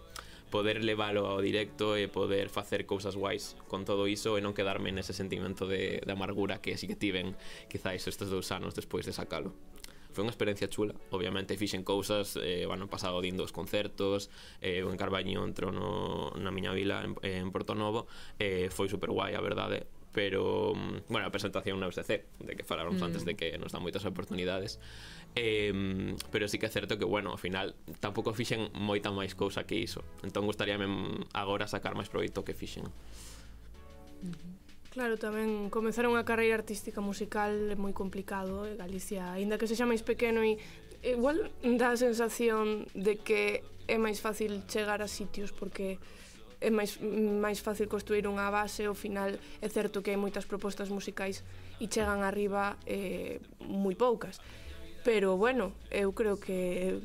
poder leválo ao directo e poder facer cousas guais con todo iso e non quedarme nese sentimento de, de amargura que sí que tiven quizáis estes dous anos despois de sacalo foi unha experiencia chula obviamente fixen cousas eh, bueno, pasado din dos concertos eh, en Carballiño entro no, na miña vila en, en Porto Novo eh, foi super guai a verdade eh. pero mm, bueno, a presentación na USC de que faláramos mm. antes de que nos dan moitas oportunidades. Eh, pero sí que é certo que, bueno, ao final tampouco fixen moita máis cousa que iso. Entón gustaríame mm, agora sacar máis proveito que fixen. Mm -hmm. Claro, tamén comezar unha carreira artística musical é moi complicado, e Galicia, aínda que sexa máis pequeno e eh, igual dá a sensación de que é máis fácil chegar a sitios porque é máis, máis fácil construir unha base, ao final é certo que hai moitas propostas musicais e chegan arriba eh, moi poucas pero bueno, eu creo que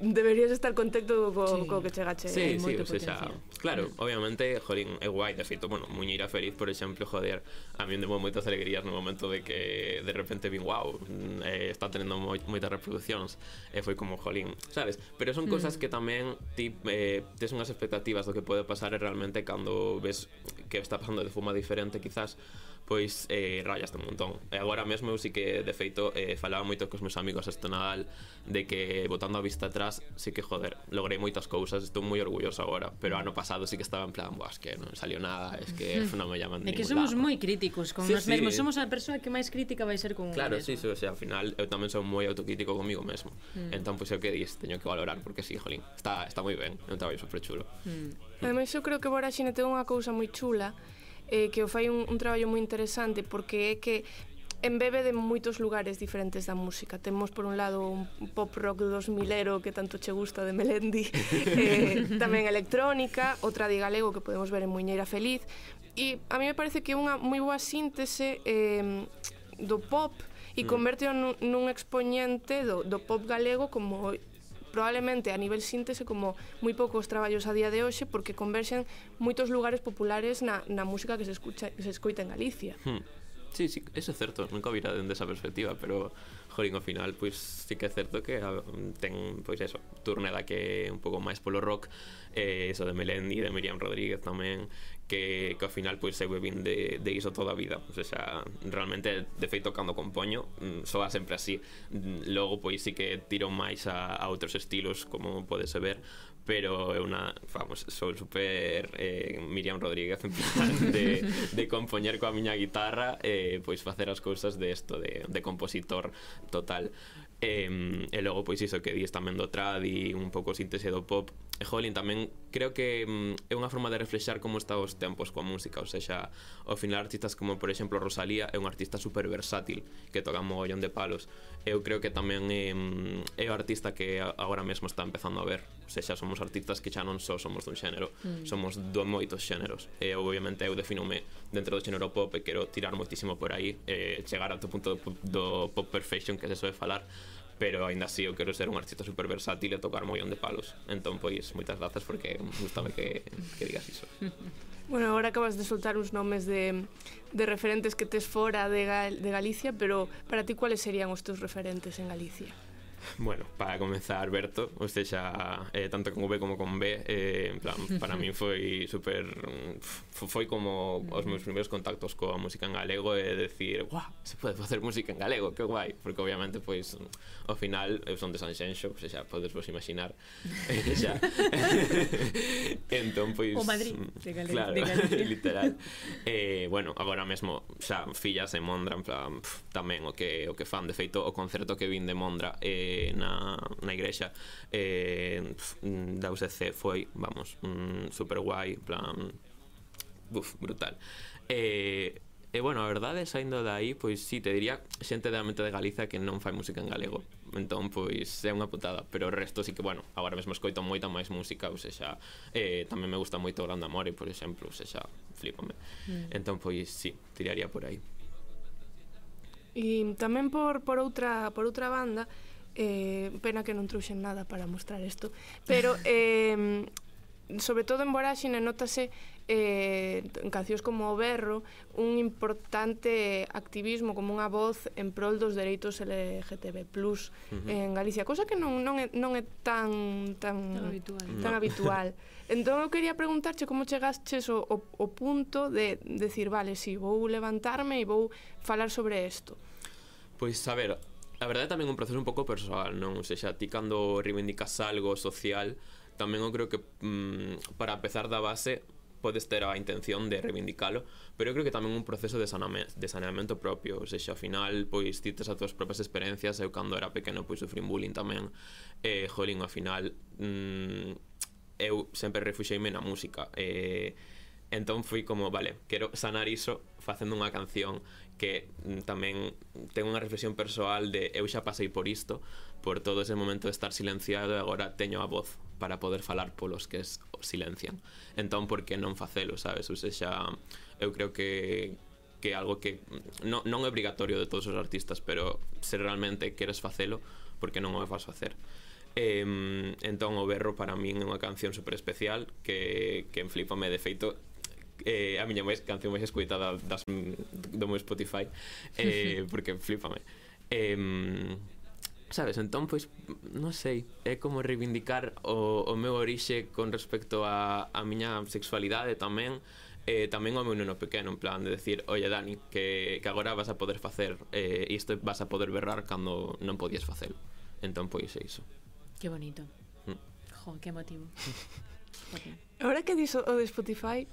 deberías estar contento co, sí. co que chegache. Sí, sí, o sea, claro, obviamente, jolín, é guai, de feito, bueno, Muñeira Feliz, por exemplo, joder, a mí me deu moitas alegrías no momento de que de repente vin, wow, mm, eh, está tendo moi, moitas reproduccións, e eh, foi como, jolín, sabes? Pero son mm. cosas mm. que tamén ti eh, tes unhas expectativas do que pode pasar e realmente cando ves que está pasando de forma diferente, quizás, pois eh, rayaste un montón. E agora mesmo eu sí que, de feito, eh, falaba moito cos meus amigos este Nadal de que, botando a vista atrás, sí que, joder, logrei moitas cousas, estou moi orgulloso agora, pero ano pasado sí que estaba en plan, buah, es que non salió nada, es que hmm. non me llaman de É que somos moi críticos con sí, nos sí. mesmos, somos a persoa que máis crítica vai ser con Claro, sí, sí, o sea, ao final eu tamén son moi autocrítico comigo mesmo. Mm. Entón, pois, pues, o que dis, teño que valorar, porque sí, jolín, está, está moi ben, é un traballo super chulo. Mm. Ademais, eu creo que Boraxine ten unha cousa moi chula, eh, que o fai un, un traballo moi interesante porque é que embebe de moitos lugares diferentes da música. Temos por un lado un pop rock dos milero que tanto che gusta de Melendi, eh, tamén electrónica, outra de galego que podemos ver en Muñeira Feliz, e a mí me parece que é unha moi boa síntese eh, do pop e mm. converte nun, nun expoñente do, do pop galego como probablemente a nivel síntese como moi poucos traballos a día de hoxe porque converxen moitos lugares populares na, na música que se, escucha, que se escoita en Galicia. Hmm. Sí, sí, eso é certo, nunca o vira dende esa perspectiva, pero jorín, ao final, pois sí que é certo que ah, ten, pois eso, turneda que é un pouco máis polo rock, eh, eso de Melendi, de Miriam Rodríguez tamén, que, que ao final pois pues, eu vin de, de iso toda a vida O sea, realmente de feito cando compoño mm, soa sempre así. Mm, Logo pois sí que tiro máis a, a outros estilos como podese ver pero é unha, vamos, sou super eh, Miriam Rodríguez en plan de, de compoñer coa miña guitarra e eh, pois facer as cousas de esto de, de compositor total. E, e logo, pois iso que dis tamén do trad e un pouco síntese do pop. E jolín, tamén creo que mm, é unha forma de reflexar como está os tempos coa música. Ou sea, ao final artistas como, por exemplo, Rosalía é un artista super versátil Que toca un mogollón de palos. Eu creo que tamén é, mm, é o artista que agora mesmo está empezando a ver se xa somos artistas que xa non só somos dun xénero, mm. somos de moitos xéneros. E eh, obviamente eu definome dentro do xénero pop eh, e quero tirar moitísimo por aí, e eh, chegar ao punto do, do pop perfection que se soe falar, pero ainda así eu quero ser un artista super versátil e tocar mollón de palos. Entón, pois, moitas grazas porque gustame que, que digas iso. Bueno, agora acabas de soltar uns nomes de, de referentes que tes fora de, Gal de Galicia, pero para ti, cuáles serían os teus referentes en Galicia? Bueno, para comenzar, Berto, ou sea, eh, tanto con V como con B, eh, en plan, para min foi super foi como os meus primeiros contactos coa música en galego e decir, "Guau, se pode facer música en galego, que guai", porque obviamente pois ao final eu son de Sanxenxo, ou sea, podes vos imaginar. Eh, xa. entón pois O Madrid, de Galicia. claro, de literal. Eh, bueno, agora mesmo xa fillas en Mondra, en plan, pff, tamén o que o que fan, de feito o concerto que vin de Mondra eh eh, na, na igrexa eh, pf, mm, da UCC foi, vamos, mm, super guai, plan, buf, brutal. Eh, E bueno, a verdade, saindo de aí, pois sí, te diría xente da mente de Galiza que non fai música en galego. Entón, pois é unha putada, pero o resto sí que, bueno, agora mesmo escoito moita máis música, ou seja, eh, tamén me gusta moito Grande Amore, por exemplo, ou seja, flipame. Mm. Entón, pois sí, tiraría por aí. E tamén por, por outra por outra banda, Eh, pena que non trouxen nada para mostrar isto, pero eh, sobre todo en Voraxine notase eh, en cancións como O Berro un importante activismo como unha voz en prol dos dereitos LGTB+, uh -huh. en Galicia, cosa que non, non, é, non é tan tan tan habitual. Tan no. habitual. entón eu quería preguntarche como chegastes o, o, o punto de, decir, vale, si sí, vou levantarme e vou falar sobre isto. Pois, a ver, a verdade é tamén un proceso un pouco persoal, non? Ou seja, ti cando reivindicas algo social, tamén eu creo que mm, para empezar da base podes ter a intención de reivindicalo, pero eu creo que tamén un proceso de, saname, de saneamento propio, ou seja, ao final, pois, ti tes as túas propias experiencias, eu cando era pequeno, pois, sufrín bullying tamén, e, eh, jolín, ao final, mm, eu sempre refuxeime na música, e, eh, entón fui como, vale, quero sanar iso facendo unha canción, que mm, tamén ten unha reflexión persoal de eu xa pasei por isto, por todo ese momento de estar silenciado e agora teño a voz para poder falar polos que es silencian. Entón, por que non facelo, sabes? Ou seja, eu creo que que é algo que mm, non, non é obrigatorio de todos os artistas, pero se realmente queres facelo, porque non o vas facer. Eh, entón o berro para min é unha canción super especial que, que en flipa me de feito eh, a miña máis canción máis escuitada das, do meu Spotify eh, porque flipame eh, sabes, entón pois non sei, é como reivindicar o, o meu orixe con respecto a, a miña sexualidade tamén eh, tamén ao meu neno pequeno, en plan de decir, oye Dani, que, que agora vas a poder facer eh, isto vas a poder berrar cando non podías facelo. Entón, pois, é iso. Que bonito. Mm. Jo, que emotivo. okay. Ahora que dixo o de Spotify,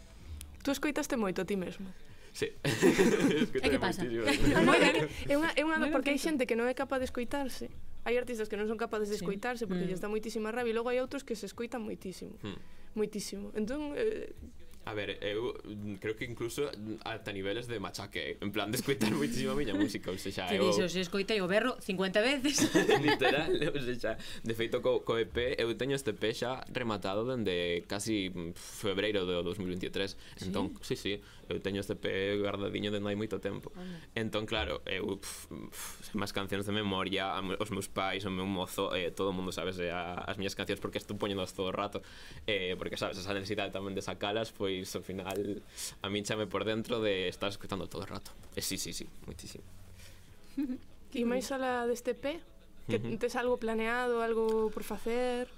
Tú escoitaste moito a ti mesmo. Sí. e que pasa? no, é, que, é unha, é unha, porque hai xente que non é capaz de escoitarse. Hai artistas que non son capaces de escoitarse porque mm. está dá moitísima rabia e logo hai outros que se escoitan moitísimo. Mm. Moitísimo. Entón, eh, A ver, eu mm, creo que incluso mm, ata niveles de machaque eh. En plan, de escoitar moitísima miña música Ou seja, que eu... dixo, se escoitei o berro 50 veces Literal, ou seja De feito, co, co EP, eu teño este EP xa rematado Dende casi mm, febreiro do 2023 Entón, sí, sí, sí eu teño este EP guardadiño de non hai moito tempo. Entón, claro, eu pf, pf, cancións de memoria, os meus pais, o meu mozo, eh, todo o mundo sabe eh, as miñas cancións porque estou poñéndolas todo o rato. Eh, porque, sabes, esa necesidade tamén de sacalas, pois, ao final, a min chame por dentro de estar escutando todo o rato. Eh, sí, sí, sí, moitísimo. E máis alá deste pe? Que tes algo planeado, algo por facer?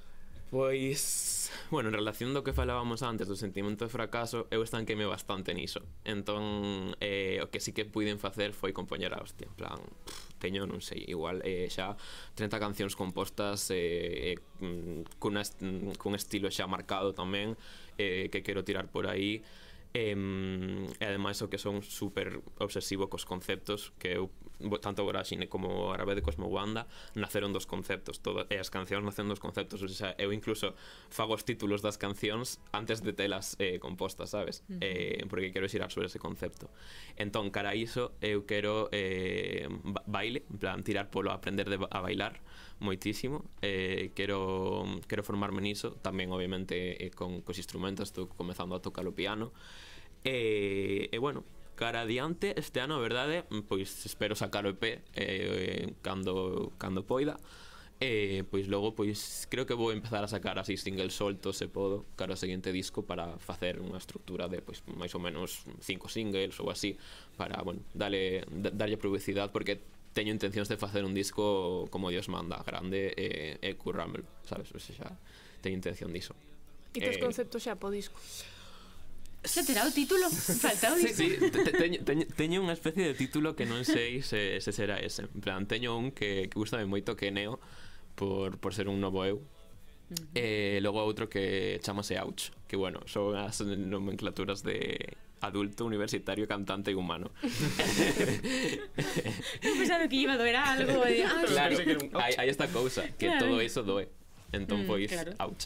Pois, bueno, en relación do que falábamos antes do sentimento de fracaso, eu estanqueme bastante niso. Entón, eh, o que sí que puiden facer foi compoñer a hostia, en plan, pff, teño, non sei, igual eh, xa 30 cancións compostas eh, eh, cun, est cun estilo xa marcado tamén eh, que quero tirar por aí e, e ademais o que son super obsesivo cos conceptos que eu tanto Voraxine como Árabe de Cosmo Wanda naceron dos conceptos todo, e as cancións nacen dos conceptos o sea, eu incluso fago os títulos das cancións antes de telas eh, compostas sabes uh -huh. eh, porque quero xirar sobre ese concepto entón cara a iso eu quero eh, baile en plan tirar polo aprender de, a bailar moitísimo eh, quero quero formarme niso tamén obviamente eh, con cos instrumentos estou comezando a tocar o piano e, eh, e eh, bueno cara adiante este ano, a verdade, pois espero sacar o EP eh, cando, cando poida. E eh, pois logo pois creo que vou empezar a sacar así single soltos se podo cara ao seguinte disco para facer unha estructura de pois máis ou menos cinco singles ou así para, bueno, dale darlle publicidade porque teño intencións de facer un disco como Dios manda, grande e, e currámelo, sabes? O sea, teño intención diso. E tes eh, conceptos xa po disco? Xa terá o título? Falta o sí, sí, teño, teño, teño unha especie de título que non sei se, se será ese. En plan, teño un que, que gustame moito que é Neo por, por ser un novo eu. Uh -huh. E eh, logo outro que chamase Ouch, que bueno, son as nomenclaturas de adulto, universitario, cantante e humano. Eu pensaba que iba a doer algo. ah, claro, aí, aí esta cousa, que claro. todo iso doe. Entón, mm, pois, claro. ouch.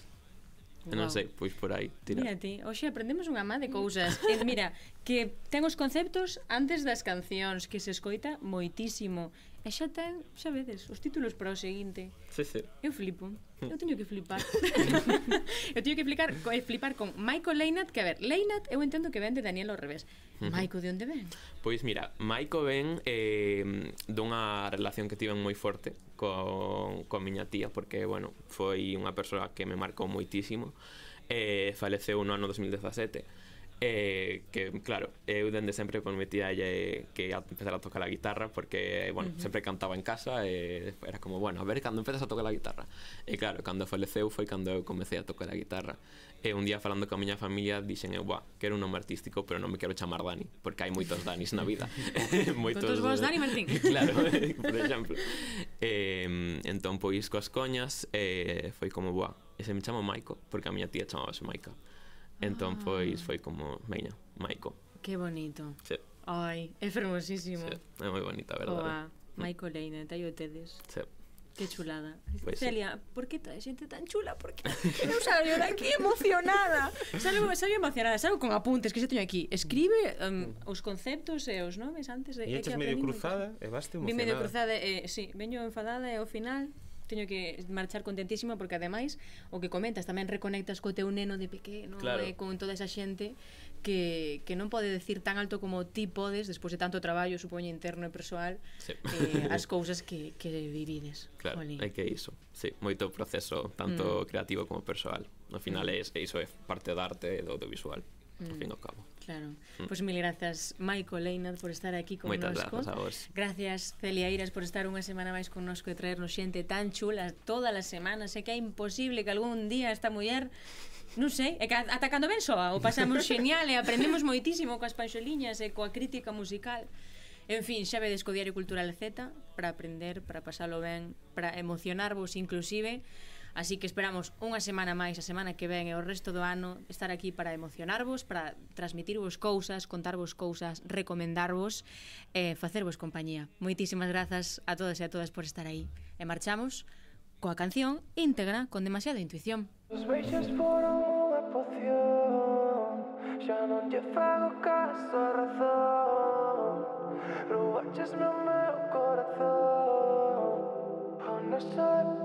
Wow. Non sei, pois por aí tira. Mira ti, hoxe aprendemos unha má de cousas. eh, mira, que ten os conceptos antes das cancións, que se escoita moitísimo. E xa ten, xa vedes, os títulos para o seguinte. Sí, sí. Eu flipo. Mm. Eu teño que flipar. eu teño que flipar, eh, flipar con Michael Leinat, que a ver, Leinat eu entendo que ven de Daniel ao revés. Maiko de onde ven? Pois mira, Maiko ven eh, dunha relación que tiven moi forte con, con miña tía, porque, bueno, foi unha persoa que me marcou moitísimo. Eh, faleceu no ano 2017 Eh, que claro, eu dende sempre prometía lle eh, que ia empezar a tocar a guitarra porque, bueno, uh -huh. sempre cantaba en casa e era como, bueno, a ver cando empezas a tocar a guitarra e claro, cando faleceu foi cando eu comecei a tocar a guitarra. E un día falando con a miña familia dixen eu, buah, quero un nome artístico pero non me quero chamar Dani porque hai moitos Danis na vida moitos Todos vos Dani Martín. Claro, por exemplo eh, entón pois coas coñas eh, foi como, buah, ese me chamo Maiko, porque a miña tía chamábase Maica Entón, pois, foi como, meña, Maico. Que bonito. Sí. Ai, é fermosísimo. Sí, é moi bonita, verdade. Oa, Maico mm. Leina, tá aí tedes. Sí. Que chulada. Pues Celia, sí. por que trae xente tan chula? Por que eu salgo de aquí emocionada. Salgo, salgo emocionada, salgo con apuntes que se teño aquí. Escribe um, os conceptos e os nomes antes de... E eches medio cruzada eh, e vaste emocionada. Vi medio cruzada, eh, sí, veño enfadada e ao final teño que marchar contentísima porque ademais o que comentas tamén reconectas co teu neno de pequeno claro. e con toda esa xente que, que non pode decir tan alto como ti podes despois de tanto traballo, supoño, interno e persoal sí. eh, as cousas que, que vivides claro, Jolín. é que iso sí, moito proceso, tanto mm. creativo como persoal no final mm. é, iso é parte da arte e do audiovisual mm. ao fin e ao mm. cabo Claro. Mm. Pois pues, mil grazas, Michael Leinad, por estar aquí con Moitas grazas a vos. Gracias, Celia Iras, por estar unha semana máis connosco e traernos xente tan chula todas as semanas. Sé que é imposible que algún día esta muller Non sei, é que ata cando ben soa O pasamos genial e aprendemos moitísimo Coas panxoliñas e coa crítica musical En fin, xa vedes co Diario Cultural Z para aprender, para pasalo ben, para emocionarvos inclusive. Así que esperamos unha semana máis, a semana que ven e o resto do ano estar aquí para emocionarvos, para transmitirvos cousas, contarvos cousas, recomendarvos e eh, facervos compañía. Moitísimas grazas a todas e a todas por estar aí. E marchamos coa canción íntegra con demasiada intuición. Os beixos foron unha poción Xa non lle fago caso a razón Roubaches meu meu corazón Ao noso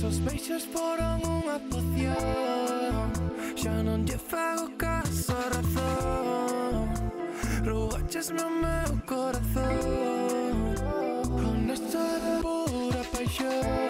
Esos peixes foron unha poción Xa non lle fago caso a razón. Roubaxesme o meu corazón. Con esta pura paixón